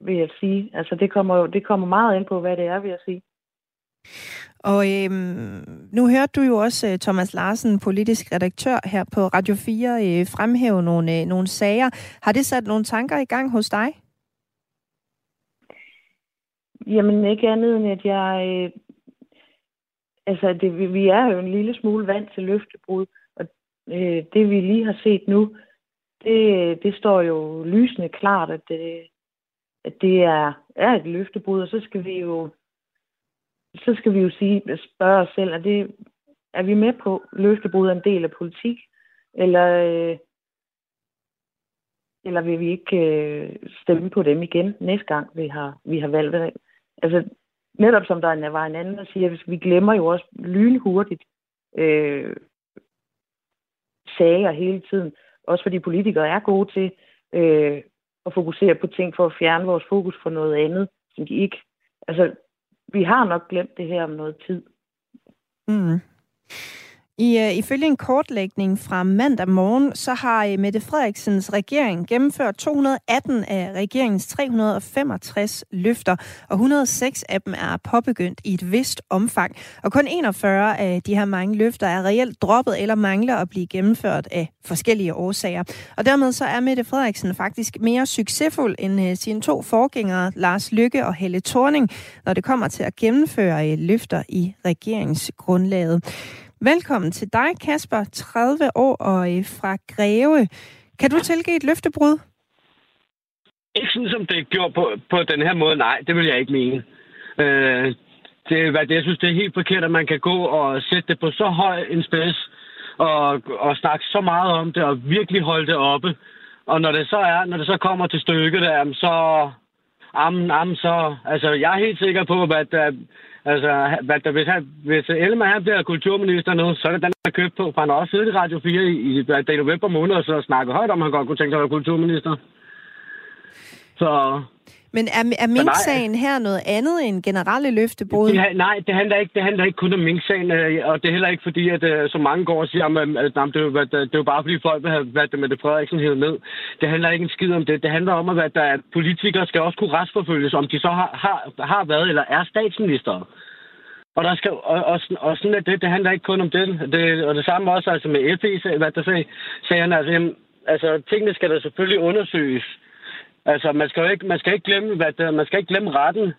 vil jeg sige. Altså det kommer, jo, det kommer meget ind på, hvad det er, vil jeg sige. Og øhm, nu hørte du jo også uh, Thomas Larsen, politisk redaktør her på Radio 4, uh, fremhæve nogle, uh, nogle sager. Har det sat nogle tanker i gang hos dig? Jamen ikke andet end, at jeg... Øh, altså, det, vi er jo en lille smule vant til løftebrud øh, det vi lige har set nu, det, det står jo lysende klart, at det, at det er, er et løftebrud, og så skal vi jo så skal vi jo sige, spørge os selv, er, det, er vi med på løftebrud en del af politik, eller, øh, Eller vil vi ikke øh, stemme på dem igen næste gang, vi har, vi har valgt det? Altså, netop som der var en anden, der siger, at vi glemmer jo også lynhurtigt øh, sager hele tiden. Også fordi politikere er gode til øh, at fokusere på ting for at fjerne vores fokus fra noget andet, som de ikke... Altså, vi har nok glemt det her om noget tid. Mm. I, uh, ifølge en kortlægning fra mandag morgen, så har uh, Mette Frederiksens regering gennemført 218 af regeringens 365 løfter, og 106 af dem er påbegyndt i et vist omfang. Og kun 41 af de her mange løfter er reelt droppet eller mangler at blive gennemført af forskellige årsager. Og dermed så er Mette Frederiksen faktisk mere succesfuld end uh, sine to forgængere, Lars Lykke og Helle Thorning, når det kommer til at gennemføre løfter i regeringsgrundlaget. Velkommen til dig, Kasper, 30 år og øh, fra Greve. Kan du tilgive et løftebrud? Ikke sådan, som det er gjort på, på den her måde. Nej, det vil jeg ikke mene. Øh, det, hvad det, jeg synes, det er helt forkert, at man kan gå og sætte det på så høj en spids og, og snakke så meget om det og virkelig holde det oppe. Og når det så er, når det så kommer til stykket, der, så, am, am, så, altså, jeg er helt sikker på, at, at Altså, hvad der, hvis, han, hvis Ellemann han bliver kulturminister nu, så er det den, der købt på. For han har også siddet i Radio 4 i, i, i november måned og så snakket højt om, at han godt kunne tænke sig at være kulturminister. Så men er, er Mink-sagen her noget andet end generelle løftebrud? Det, nej, det handler, ikke, det handler ikke kun om Mink-sagen, øh, og det er heller ikke fordi, at øh, så mange går og siger, at, at, at det, er, det jo bare fordi folk vil have været det med det Frederiksen hævet ned. Det handler ikke en skid om det. Det handler om, at, at politikere skal også kunne retsforfølges, om de så har, har, har været eller er statsminister. Og, der skal, og, og, og sådan er det. Det handler ikke kun om det. det og det samme også altså med FE, hvad der sagde, sagde han, altså, jamen, altså tingene skal da selvfølgelig undersøges. Altså, man skal jo ikke, man skal ikke glemme, hvad det, man skal ikke glemme retten.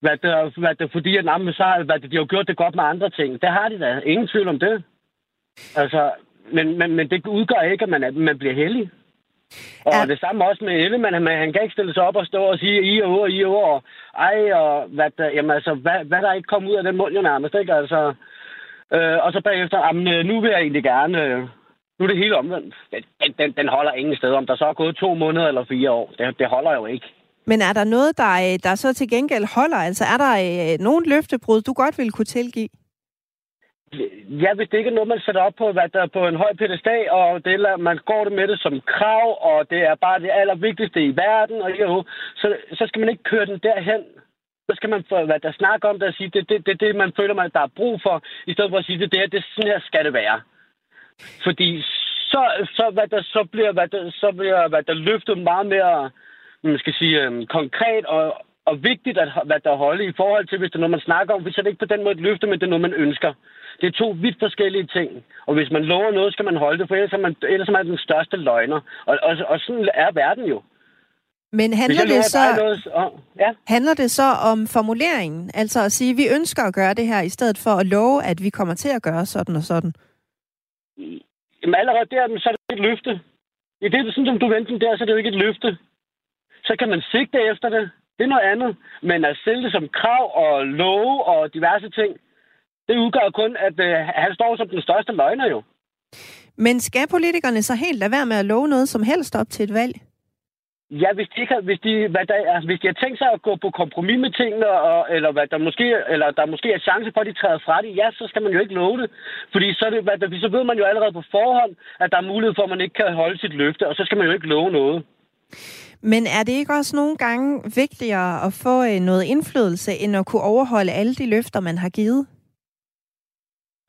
Hvad det, hvad det, fordi at nah, så, hvad det, de har gjort det godt med andre ting. Det har de da. Ingen tvivl om det. Altså, men, men, men det udgør ikke, at man, man bliver heldig. Og ja. det samme også med Ellemann. Han, han kan ikke stille sig op og stå og sige i og og i og og ej, og hvad, der, jamen, altså, hvad, hvad der ikke kom ud af den mund jo nærmest, ikke? Altså, øh, og så bagefter, jamen, nu vil jeg egentlig gerne, øh, nu er det hele omvendt. Den, den, den holder ingen sted. Om der så er gået to måneder eller fire år, det, det holder jo ikke. Men er der noget, der, øh, der så til gengæld holder? Altså er der øh, nogen løftebrud, du godt vil kunne tilgive? Ja, hvis det ikke er noget, man sætter op på, hvad der er på en høj pedestal, og det, er, man går det med det som krav, og det er bare det allervigtigste i verden, og jo, så, så skal man ikke køre den derhen. Så skal man få, hvad der snakker om det og sige, det er det, det, det, man føler, man der er brug for, i stedet for at sige, det, det, det sådan her skal det være. Fordi så, så, hvad der, så bliver, hvad der, så bliver hvad der løftet meget mere man skal sige, øhm, konkret og, og vigtigt at hvad der holde i forhold til, hvis det er noget, man snakker om. Hvis det ikke på den måde et løfte, men det er noget, man ønsker. Det er to vidt forskellige ting. Og hvis man lover noget, skal man holde det, for ellers er man, ellers er man den største løgner. Og, og, og sådan er verden jo. Men handler det, så, noget, oh, ja. handler det så om formuleringen? Altså at sige, at vi ønsker at gøre det her, i stedet for at love, at vi kommer til at gøre sådan og sådan? Jamen allerede der, så er det et løfte. I det, sådan som du venter der, så er det jo ikke et løfte. Så kan man sigte efter det. Det er noget andet. Men at stille det som krav og love og diverse ting, det udgør kun, at øh, han står som den største løgner jo. Men skal politikerne så helt lade være med at love noget som helst op til et valg? Ja, hvis de, ikke har, hvis de, hvad der, altså, hvis de har tænkt sig at gå på kompromis med tingene, og, eller, hvad der måske, eller der måske er chance for, at de træder fra det, ja, så skal man jo ikke love det. Fordi så, det, hvad der, så ved man jo allerede på forhånd, at der er mulighed for, at man ikke kan holde sit løfte, og så skal man jo ikke love noget. Men er det ikke også nogle gange vigtigere at få øh, noget indflydelse, end at kunne overholde alle de løfter, man har givet?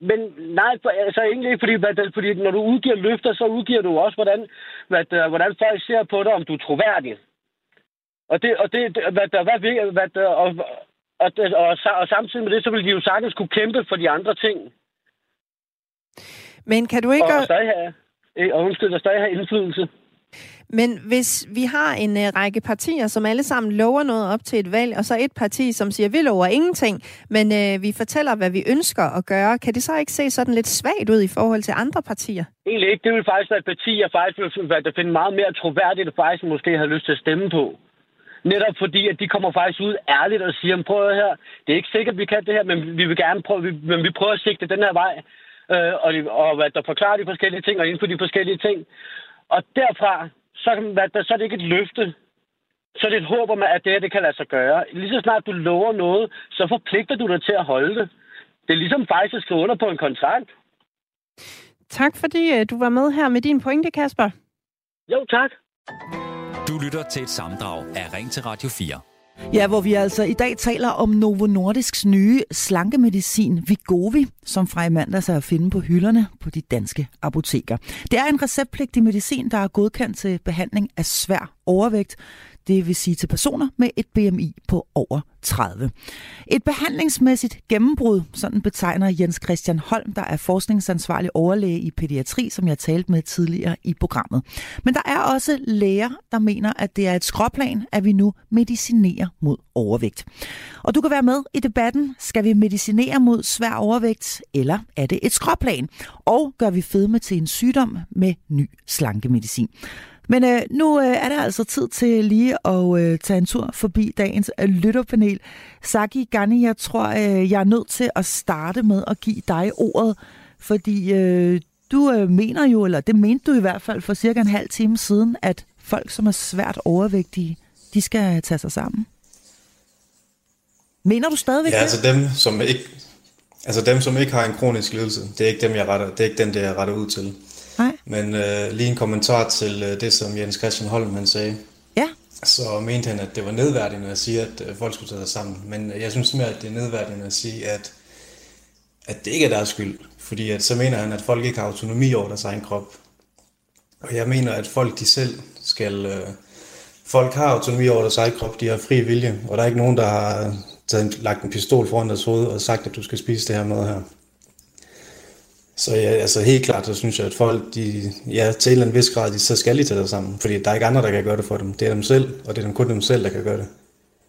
Men nej, for, altså egentlig ikke, fordi, hvad, fordi når du udgiver løfter, så udgiver du også, hvordan, hvad, hvordan folk ser på dig, om du er troværdig. Og det, og det, hvad, der, hvad, hvad, og, og, og, og, samtidig med det, så vil de jo sagtens kunne kæmpe for de andre ting. Men kan du ikke... Og, og stadig have, og undskyld, og stadig have indflydelse. Men hvis vi har en uh, række partier, som alle sammen lover noget op til et valg, og så et parti, som siger, vi lover ingenting, men uh, vi fortæller, hvad vi ønsker at gøre, kan det så ikke se sådan lidt svagt ud i forhold til andre partier? Egentlig ikke. Det vil faktisk være et parti, jeg faktisk vil finde meget mere troværdigt, og faktisk måske har lyst til at stemme på. Netop fordi, at de kommer faktisk ud ærligt og siger, prøv her, det er ikke sikkert, vi kan det her, men vi vil gerne prøve, men vi prøver at sigte den her vej, øh, og, og at der forklarer de forskellige ting, og inden for de forskellige ting. Og derfra, så, hvad, så er det ikke et løfte. Så er det et håb om, at det her det kan lade sig gøre. Lige så snart du lover noget, så forpligter du dig til at holde det. Det er ligesom faktisk at skrive under på en kontrakt. Tak fordi øh, du var med her med din pointe, Kasper. Jo, tak. Du lytter til et samdrag af Ring til Radio 4. Ja, hvor vi altså i dag taler om Novo Nordisks nye slankemedicin Vigovi, som fra i mandags er at finde på hylderne på de danske apoteker. Det er en receptpligtig medicin, der er godkendt til behandling af svær overvægt det vil sige til personer med et BMI på over 30. Et behandlingsmæssigt gennembrud, sådan betegner Jens Christian Holm, der er forskningsansvarlig overlæge i pædiatri, som jeg talte med tidligere i programmet. Men der er også læger, der mener, at det er et skråplan, at vi nu medicinerer mod overvægt. Og du kan være med i debatten. Skal vi medicinere mod svær overvægt, eller er det et skråplan? Og gør vi fedme til en sygdom med ny slankemedicin? Men øh, nu øh, er der altså tid til lige at øh, tage en tur forbi dagens øh, lytterpanel. Saki Gani, jeg tror, øh, jeg er nødt til at starte med at give dig ordet, fordi øh, du øh, mener jo, eller det mente du i hvert fald for cirka en halv time siden, at folk, som er svært overvægtige, de skal tage sig sammen. Mener du stadigvæk ja, det? altså dem, som ikke, altså dem, som ikke har en kronisk lidelse, det er ikke dem, jeg retter, det er ikke den, der jeg retter ud til. Nej. Men øh, lige en kommentar til øh, det, som Jens Christian Holm han sagde. Ja. Så mente han, at det var nedværdigende at sige, at øh, folk skulle tage sig sammen. Men øh, jeg synes mere, at det er nedværdigende at sige, at, at det ikke er deres skyld. Fordi at, så mener han, at folk ikke har autonomi over deres egen krop. Og jeg mener, at folk de selv skal... Øh, folk har autonomi over deres egen krop, de har fri vilje. Og der er ikke nogen, der har taget, lagt en pistol foran deres hoved og sagt, at du skal spise det her mad her. Så ja, altså helt klart, så synes jeg, at folk, de, ja, til en eller anden vis grad, de, så skal de tage sig sammen. Fordi der er ikke andre, der kan gøre det for dem. Det er dem selv, og det er dem, kun dem selv, der kan gøre det.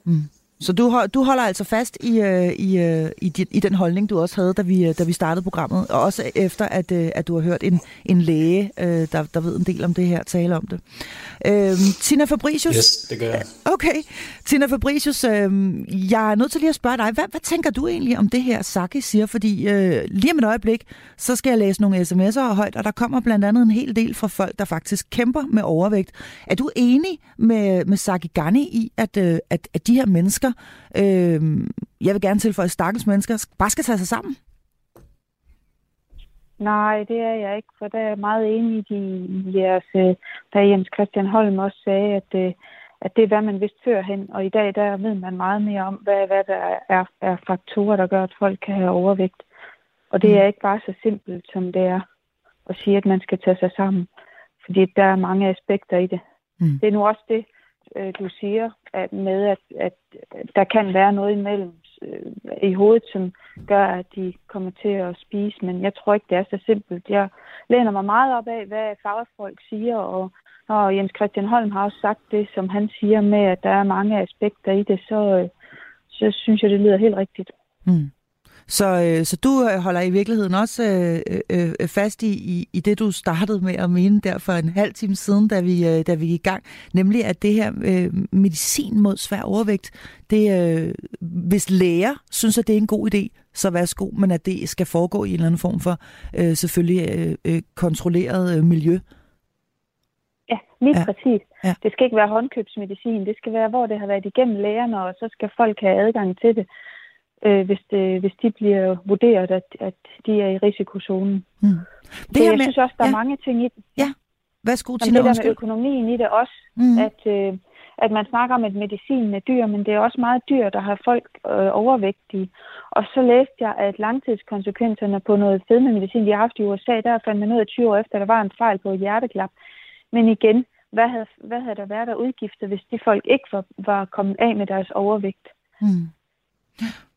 Mm. Så du, du holder altså fast i, øh, i, øh, i, i, i den holdning, du også havde, da vi, øh, da vi startede programmet, og også efter, at, at du har hørt en, en læge, der, der ved en del om det her, tale om det. Øhm, Tina Fabricius. Yes, det gør jeg. Okay. Tina Fabricius, øhm, jeg er nødt til lige at spørge dig, hvad, hvad tænker du egentlig om det her, Saki siger? Fordi øh, lige om et øjeblik, så skal jeg læse nogle sms'er højt, og der kommer blandt andet en hel del fra folk, der faktisk kæmper med overvægt. Er du enig med, med Saki Gani i, at, øh, at, at de her mennesker, øh, jeg vil gerne tilføje stakkels mennesker, bare skal tage sig sammen? Nej, det er jeg ikke, for der er jeg meget enig i jeres, øh, da Jens Christian Holm også sagde, at, øh, at det er, hvad man vidste førhen, og i dag der ved man meget mere om, hvad, hvad der er, er faktorer, der gør, at folk kan have overvægt. Og det er ikke bare så simpelt, som det er at sige, at man skal tage sig sammen, fordi der er mange aspekter i det. Mm. Det er nu også det, øh, du siger, at med, at, at der kan være noget imellem øh, i hovedet, som gør, at de kommer til at spise. Men jeg tror ikke, det er så simpelt. Jeg læner mig meget op af, hvad fagfolk siger, og når Jens Christian Holm har også sagt det, som han siger med, at der er mange aspekter i det, så, øh, så synes jeg, det lyder helt rigtigt. Mm. Så, øh, så du øh, holder i virkeligheden også øh, øh, øh, fast i, i, i det, du startede med at mene der for en halv time siden, da vi, øh, da vi gik i gang, nemlig at det her øh, medicin mod svær overvægt, det, øh, hvis læger synes, at det er en god idé, så værsgo, men at det skal foregå i en eller anden form for øh, selvfølgelig øh, øh, kontrolleret øh, miljø. Ja, lige ja. præcis. Ja. Det skal ikke være håndkøbsmedicin, det skal være, hvor det har været igennem lægerne, og så skal folk have adgang til det øh, hvis, det, hvis de bliver vurderet, at, at de er i risikozonen. Mm. Det Så jeg med, synes også, der ja. er mange ting i det. Ja, værsgo til det der med økonomien i det også, mm. at, øh, at man snakker om, at medicin er dyr, men det er også meget dyrt at have folk øh, overvægtige. Og så læste jeg, at langtidskonsekvenserne på noget fedmemedicin, de har haft i USA, der fandt man ud af 20 år efter, at der var en fejl på et hjerteklap. Men igen, hvad havde, hvad havde der været af udgifter, hvis de folk ikke var, var kommet af med deres overvægt? Mm.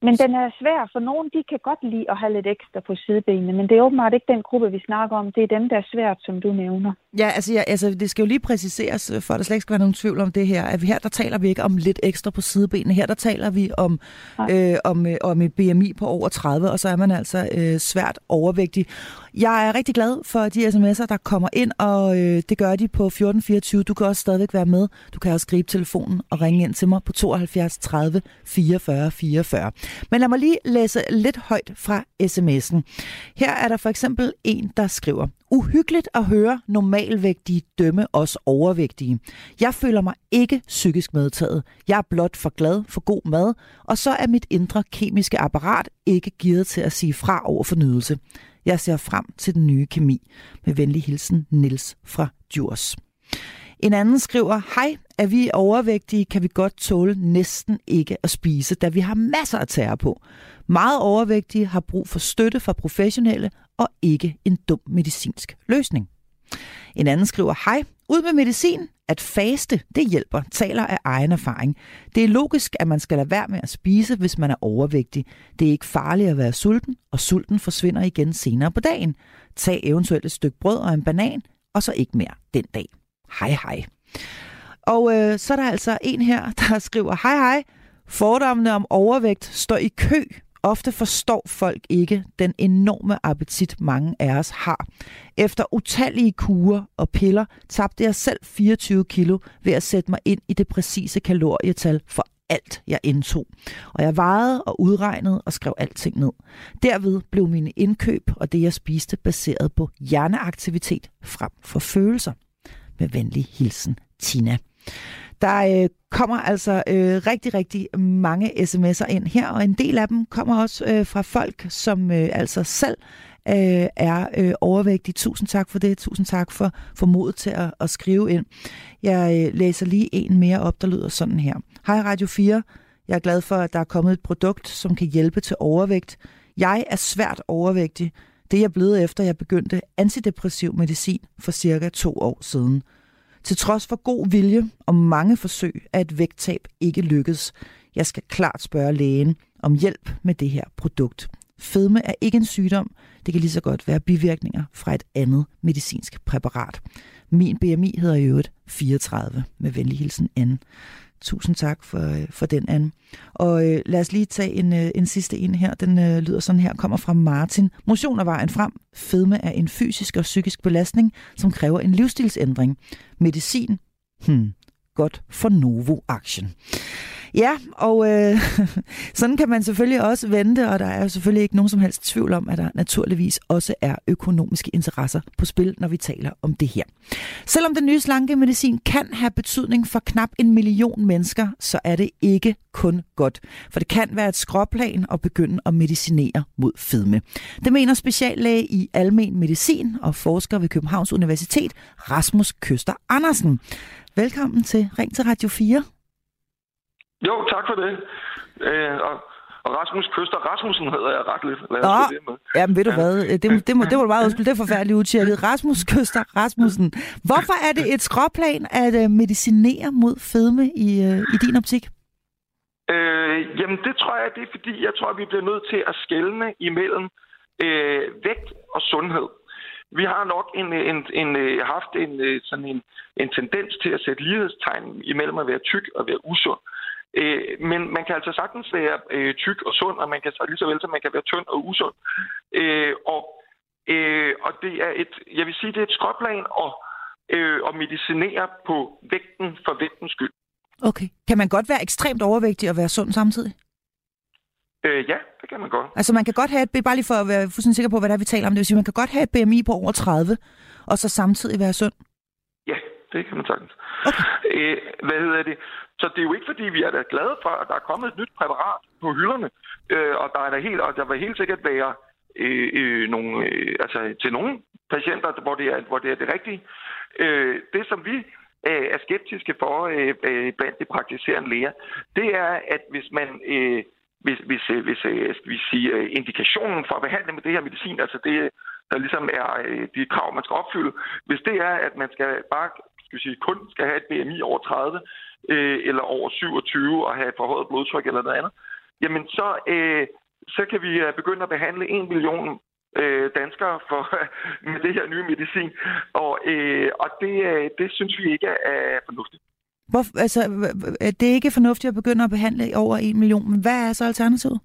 Men den er svær, for nogen de kan godt lide at have lidt ekstra på sidebenene, men det er åbenbart ikke den gruppe, vi snakker om. Det er dem, der er svært, som du nævner. Ja, altså, ja, altså det skal jo lige præciseres, for at der slet ikke skal være nogen tvivl om det her, at her der taler vi ikke om lidt ekstra på sidebenene. Her der taler vi om, øh, om, øh, om et BMI på over 30, og så er man altså øh, svært overvægtig. Jeg er rigtig glad for de sms'er, der kommer ind, og øh, det gør de på 1424. Du kan også stadigvæk være med. Du kan også gribe telefonen og ringe ind til mig på 72 30 44 44. Men lad mig lige læse lidt højt fra sms'en. Her er der for eksempel en, der skriver, Uhyggeligt at høre normalvægtige dømme os overvægtige. Jeg føler mig ikke psykisk medtaget. Jeg er blot for glad for god mad, og så er mit indre kemiske apparat ikke givet til at sige fra over fornydelse. Jeg ser frem til den nye kemi. Med venlig hilsen, Nils fra Djurs. En anden skriver, hej, er vi overvægtige, kan vi godt tåle næsten ikke at spise, da vi har masser at tære på. Meget overvægtige har brug for støtte fra professionelle og ikke en dum medicinsk løsning. En anden skriver, hej, ud med medicin. At faste, det hjælper, taler af egen erfaring. Det er logisk, at man skal lade være med at spise, hvis man er overvægtig. Det er ikke farligt at være sulten, og sulten forsvinder igen senere på dagen. Tag eventuelt et stykke brød og en banan, og så ikke mere den dag. Hej hej. Og øh, så er der altså en her, *laughs* der skriver, hej hej, fordommene om overvægt står i kø. Ofte forstår folk ikke den enorme appetit, mange af os har. Efter utallige kurer og piller tabte jeg selv 24 kilo ved at sætte mig ind i det præcise kalorietal for alt, jeg indtog. Og jeg vejede og udregnede og skrev alting ned. Derved blev mine indkøb og det, jeg spiste, baseret på hjerneaktivitet frem for følelser. Med venlig hilsen, Tina. Der øh, kommer altså øh, rigtig, rigtig mange sms'er ind her, og en del af dem kommer også øh, fra folk, som øh, altså selv øh, er øh, overvægtige. Tusind tak for det. Tusind tak for, for modet til at, at skrive ind. Jeg øh, læser lige en mere op, der lyder sådan her. Hej Radio 4. Jeg er glad for, at der er kommet et produkt, som kan hjælpe til overvægt. Jeg er svært overvægtig. Det er jeg blevet efter, jeg begyndte antidepressiv medicin for cirka to år siden. Til trods for god vilje og mange forsøg er et vægttab ikke lykkedes. Jeg skal klart spørge lægen om hjælp med det her produkt. Fedme er ikke en sygdom. Det kan lige så godt være bivirkninger fra et andet medicinsk præparat. Min BMI hedder i øvrigt 34 med venlig hilsen N. Tusind tak for, øh, for den, Anne. Og øh, lad os lige tage en, øh, en sidste en her. Den øh, lyder sådan her, kommer fra Martin. Motion er vejen frem. Fedme er en fysisk og psykisk belastning, som kræver en livsstilsændring. Medicin? Hmm, godt for Novo Action. Ja, og øh, *laughs* sådan kan man selvfølgelig også vente, og der er selvfølgelig ikke nogen som helst tvivl om, at der naturligvis også er økonomiske interesser på spil, når vi taler om det her. Selvom den nye slanke medicin kan have betydning for knap en million mennesker, så er det ikke kun godt. For det kan være et skråplan at begynde at medicinere mod fedme. Det mener speciallæge i almen medicin og forsker ved Københavns Universitet, Rasmus Køster Andersen. Velkommen til Ring til Radio 4. Jo, tak for det. Øh, og, og Rasmus Køster Rasmussen hedder jeg ret lidt. Lad os det med. Jamen ved du ja. hvad, det, det, må, det må du bare udspille. Det er forfærdeligt udtjekket. Rasmus Køster Rasmussen. Hvorfor er det et skråplan at uh, medicinere mod fedme i, uh, i din optik? Øh, jamen det tror jeg, det er fordi, jeg tror, vi bliver nødt til at skelne imellem øh, vægt og sundhed. Vi har nok en, en, en, en, haft en, sådan en, en tendens til at sætte lighedstegn imellem at være tyk og være usund. Øh, men man kan altså sagtens være øh, tyk og sund, og man kan lige så vel som man kan være tynd og usund. Øh, og, øh, og det er et, jeg vil sige, det er et skråplan at, øh, at medicinere på vægten for vægtens skyld. Okay. Kan man godt være ekstremt overvægtig og være sund samtidig? Øh, ja, det kan man godt. Altså man kan godt have et, bare lige for at være fuldstændig sikker på, hvad det er, vi taler om, det vil sige, man kan godt have et BMI på over 30, og så samtidig være sund? Ja, det kan man sagtens. Okay. Øh, hvad hedder det? Så det er jo ikke, fordi vi er da glade for, at der er kommet et nyt præparat på hylderne, øh, og der er der helt, og der vil helt sikkert være øh, øh, nogle, øh, altså til nogle patienter, hvor det er, hvor det, er det rigtige. Øh, det, som vi øh, er skeptiske for øh, øh blandt de praktiserende læger, det er, at hvis man... Øh, hvis, hvis, øh, hvis øh, vi siger, øh, indikationen for at behandle med det her medicin, altså det, der ligesom er øh, de krav, man skal opfylde, hvis det er, at man skal bare skal sige, kun skal have et BMI over 30, øh, eller over 27 og have forhøjet blodtryk eller noget andet, jamen så, øh, så kan vi øh, begynde at behandle en million øh, danskere for, *laughs* med det her nye medicin. Og, øh, og det, øh, det synes vi ikke er fornuftigt. Hvor, altså, det er ikke fornuftigt at begynde at behandle over en million, men hvad er så alternativet?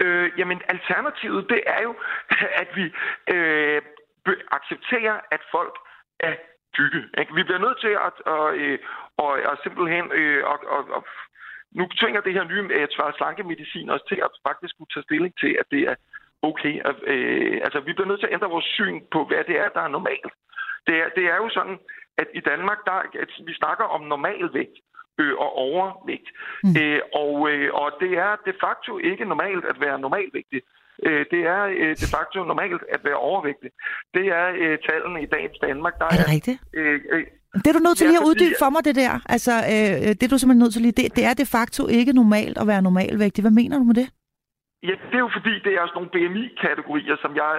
Øh, jamen, alternativet, det er jo, *laughs* at vi øh, accepterer, at folk er tykke. Ikke? Vi bliver nødt til at, at, at, at, at simpelthen at, at, at nu tvinger det her nye øh, slankemedicin os til at faktisk kunne tage stilling til, at det er okay. At, øh, altså, vi bliver nødt til at ændre vores syn på, hvad det er, der er normalt. Det er, det er jo sådan, at i Danmark, der, at vi snakker om normalvægt øh, og overvægt. Mm. Øh, og, øh, og det er de facto ikke normalt at være normalvægtig. Øh, det er øh, de facto normalt at være overvægtig. Det er øh, tallene i dagens Danmark. Der er det rigtigt? Øh, øh, det er du nødt til lige at uddybe for mig, det der. Altså, øh, det er du simpelthen nødt til lige. Det, det er de facto ikke normalt at være normalvægtig. Hvad mener du med det? Ja, det er jo fordi, det er sådan nogle BMI-kategorier, som jeg...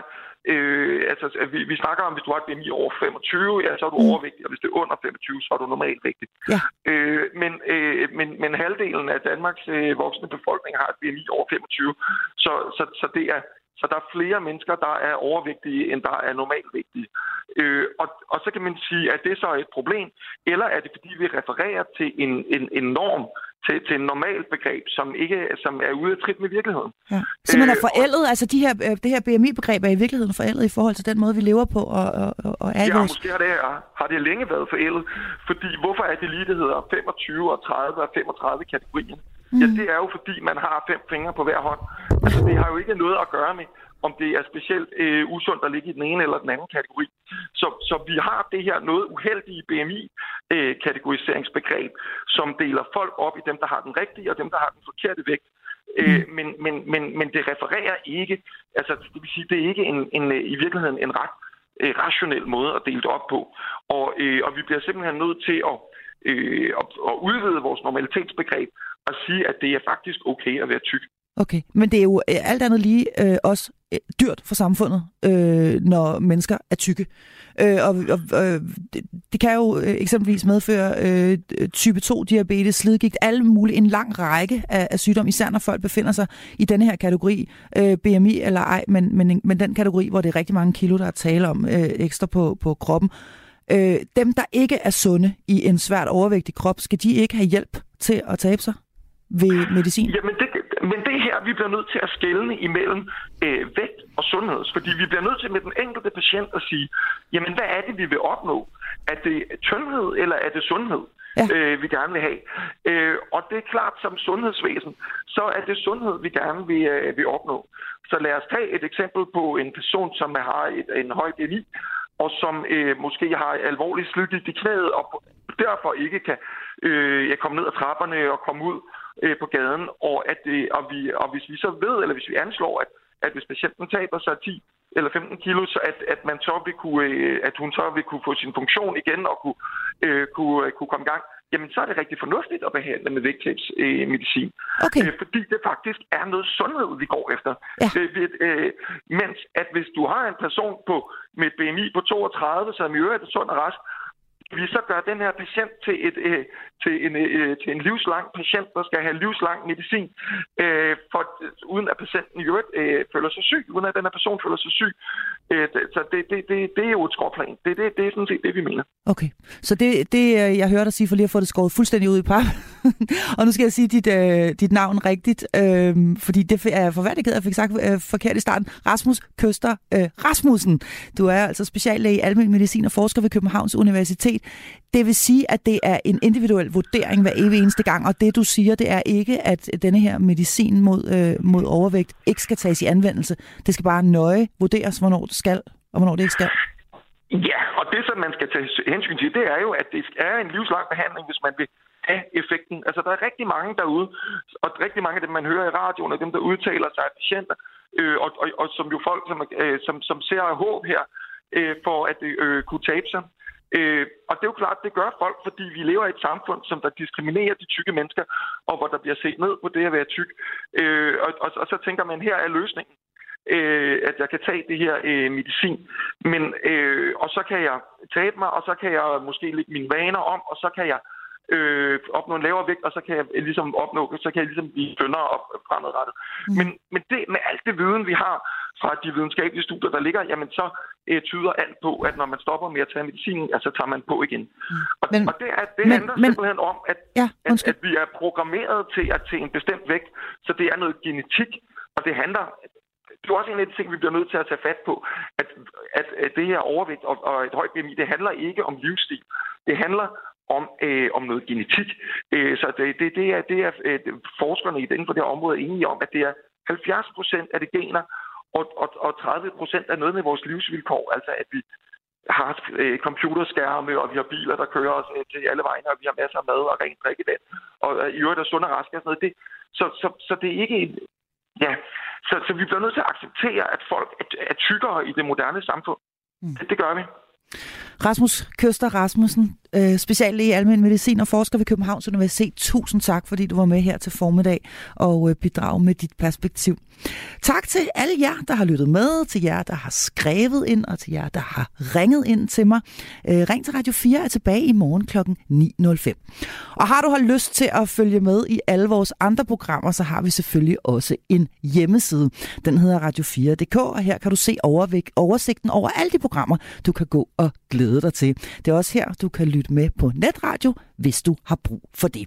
Øh, altså, vi, vi snakker om, hvis du har et BMI over 25, ja, så er du mm. overvægtig, og hvis det er under 25, så er du normalvægtig. Ja. Øh, men, øh, men, men halvdelen af Danmarks øh, voksne befolkning har et BMI over 25, så, så, så det er så der er flere mennesker, der er overvægtige, end der er normalvægtige. Øh, og, og så kan man sige, at det så er et problem, eller er det fordi, vi refererer til en, en, en norm, til, til en normal begreb, som ikke som er ude af trit med virkeligheden. Ja. Så man er øh, forældet, øh, altså de her, øh, det her BMI-begreb er i virkeligheden forældet i forhold til den måde, vi lever på og, og, og er i ja, vores... måske har det, har det længe været forældet, fordi hvorfor er det lige, det hedder 25 og 30 og 35 kategorier? Mm. Ja, det er jo fordi, man har fem fingre på hver hånd. Altså, det har jo ikke noget at gøre med, om det er specielt øh, usundt at ligge i den ene eller den anden kategori. Så, så vi har det her noget uheldige BMI-kategoriseringsbegreb, øh, som deler folk op i dem, der har den rigtige og dem, der har den forkerte vægt. Øh, men, men, men, men det refererer ikke, altså det vil sige, det er ikke en, en, i virkeligheden en ret øh, rationel måde at dele det op på. Og, øh, og vi bliver simpelthen nødt til at, øh, at, at udvide vores normalitetsbegreb og sige, at det er faktisk okay at være tyk. Okay, men det er jo øh, alt andet lige øh, også øh, Øh, dyrt for samfundet, øh, når mennesker er tykke. Øh, og og øh, det, det kan jo øh, eksempelvis medføre øh, type 2-diabetes, slidgigt, alle mulige, en lang række af, af sygdomme, især når folk befinder sig i denne her kategori, øh, BMI eller ej, men, men, men den kategori, hvor det er rigtig mange kilo, der er tale om øh, ekstra på, på kroppen. Øh, dem, der ikke er sunde i en svært overvægtig krop, skal de ikke have hjælp til at tabe sig? ved medicin? Jamen, det, men det her, vi bliver nødt til at skelne imellem øh, vægt og sundhed. Fordi vi bliver nødt til med den enkelte patient at sige, jamen, hvad er det, vi vil opnå? Er det tyndhed, eller er det sundhed? Ja. Øh, vi gerne vil have. Øh, og det er klart, som sundhedsvæsen, så er det sundhed, vi gerne vil, øh, vil opnå. Så lad os tage et eksempel på en person, som har et, en høj BMI, og som øh, måske har alvorligt slidgigt i knæet, og derfor ikke kan øh, komme ned ad trapperne og komme ud øh, på gaden, og, at, øh, og, vi, og hvis vi så ved, eller hvis vi anslår, at, at hvis patienten taber sig 10 eller 15 kilo, så at, at, man så vil kunne, øh, at hun så vil kunne få sin funktion igen og kunne, øh, kunne, øh, kunne komme i gang, jamen så er det rigtig fornuftigt at behandle med vægttabsmedicin. Øh, okay. øh, fordi det faktisk er noget sundhed, vi går efter. Ja. Øh, øh, mens at hvis du har en person på, med et BMI på 32, som i øvrigt er sund og rask, vi så gør den her patient til, et, øh, til, en, øh, til en livslang patient, der skal have livslang medicin, øh, for, uden at patienten i øvrigt øh, føler sig syg, uden at den her person føler sig syg. Øh, så det, det, det, det er jo et skråplan. Det, det, det er sådan set det, vi mener. Okay, så det, det øh, jeg hører dig sige, for lige at få det skåret fuldstændig ud i par. *laughs* og nu skal jeg sige dit, øh, dit navn rigtigt, øh, fordi det er forværdigt, at jeg fik sagt øh, forkert i starten. Rasmus Køster øh, Rasmussen. Du er altså speciallæge i almen medicin og forsker ved Københavns Universitet graviditet. Det vil sige, at det er en individuel vurdering hver evig eneste gang, og det du siger, det er ikke, at denne her medicin mod, øh, mod overvægt ikke skal tages i anvendelse. Det skal bare nøje vurderes, hvornår det skal, og hvornår det ikke skal. Ja, og det, som man skal tage hensyn til, det er jo, at det er en livslang behandling, hvis man vil have effekten. Altså, der er rigtig mange derude, og rigtig mange af dem, man hører i radioen, og dem, der udtaler sig af patienter, øh, og, og, og som jo folk, som, øh, som, som ser håb her, øh, for at øh, kunne tabe sig. Øh, og det er jo klart, det gør folk, fordi vi lever i et samfund, som der diskriminerer de tykke mennesker, og hvor der bliver set ned på det at være tyk. Øh, og, og, og så tænker man, her er løsningen. Øh, at jeg kan tage det her øh, medicin. Men, øh, og så kan jeg tabe mig, og så kan jeg måske lægge mine vaner om, og så kan jeg øh, opnå en lavere vægt, og så kan jeg ligesom opnå, så kan jeg ligesom blive tyndere op fremadrettet. Mm. Men, men det, med alt det viden, vi har fra de videnskabelige studier, der ligger, jamen så øh, tyder alt på, at når man stopper med at tage medicin, altså tager man på igen. Mm. Og, men, og det, er, det men, handler men, simpelthen om, at, ja, at, at vi er programmeret til at til en bestemt vægt, så det er noget genetik, og det handler det er også en af de ting, vi bliver nødt til at tage fat på, at, at, at det her overvægt og, og et højt BMI, det handler ikke om livsstil. Det handler om, øh, om noget genetik. Øh, så det, det, det er, det er øh, forskerne i den for det her område enige om, at det er 70 procent af det gener, og, og, og 30 procent er noget med vores livsvilkår. Altså at vi har øh, computerskærme, og vi har biler, der kører os øh, til alle vegne, og vi har masser af mad og rent drikkevand, og øh, i øvrigt er sund og rask og sådan noget. Det, så, så, så det er ikke en... Ja, så, så vi bliver nødt til at acceptere, at folk er, er tykkere i det moderne samfund. Mm. Det, det gør vi. Rasmus Køster Rasmussen, øh, speciallæge i almindelig medicin og forsker ved Københavns Universitet. Tusind tak, fordi du var med her til formiddag og øh, med dit perspektiv. Tak til alle jer, der har lyttet med, til jer, der har skrevet ind, og til jer, der har ringet ind til mig. Øh, Ring til Radio 4 er tilbage i morgen kl. 9.05. Og har du har lyst til at følge med i alle vores andre programmer, så har vi selvfølgelig også en hjemmeside. Den hedder radio4.dk, og her kan du se oversigten over alle de programmer, du kan gå og glæde dig til. Det er også her, du kan lytte med på netradio, hvis du har brug for det.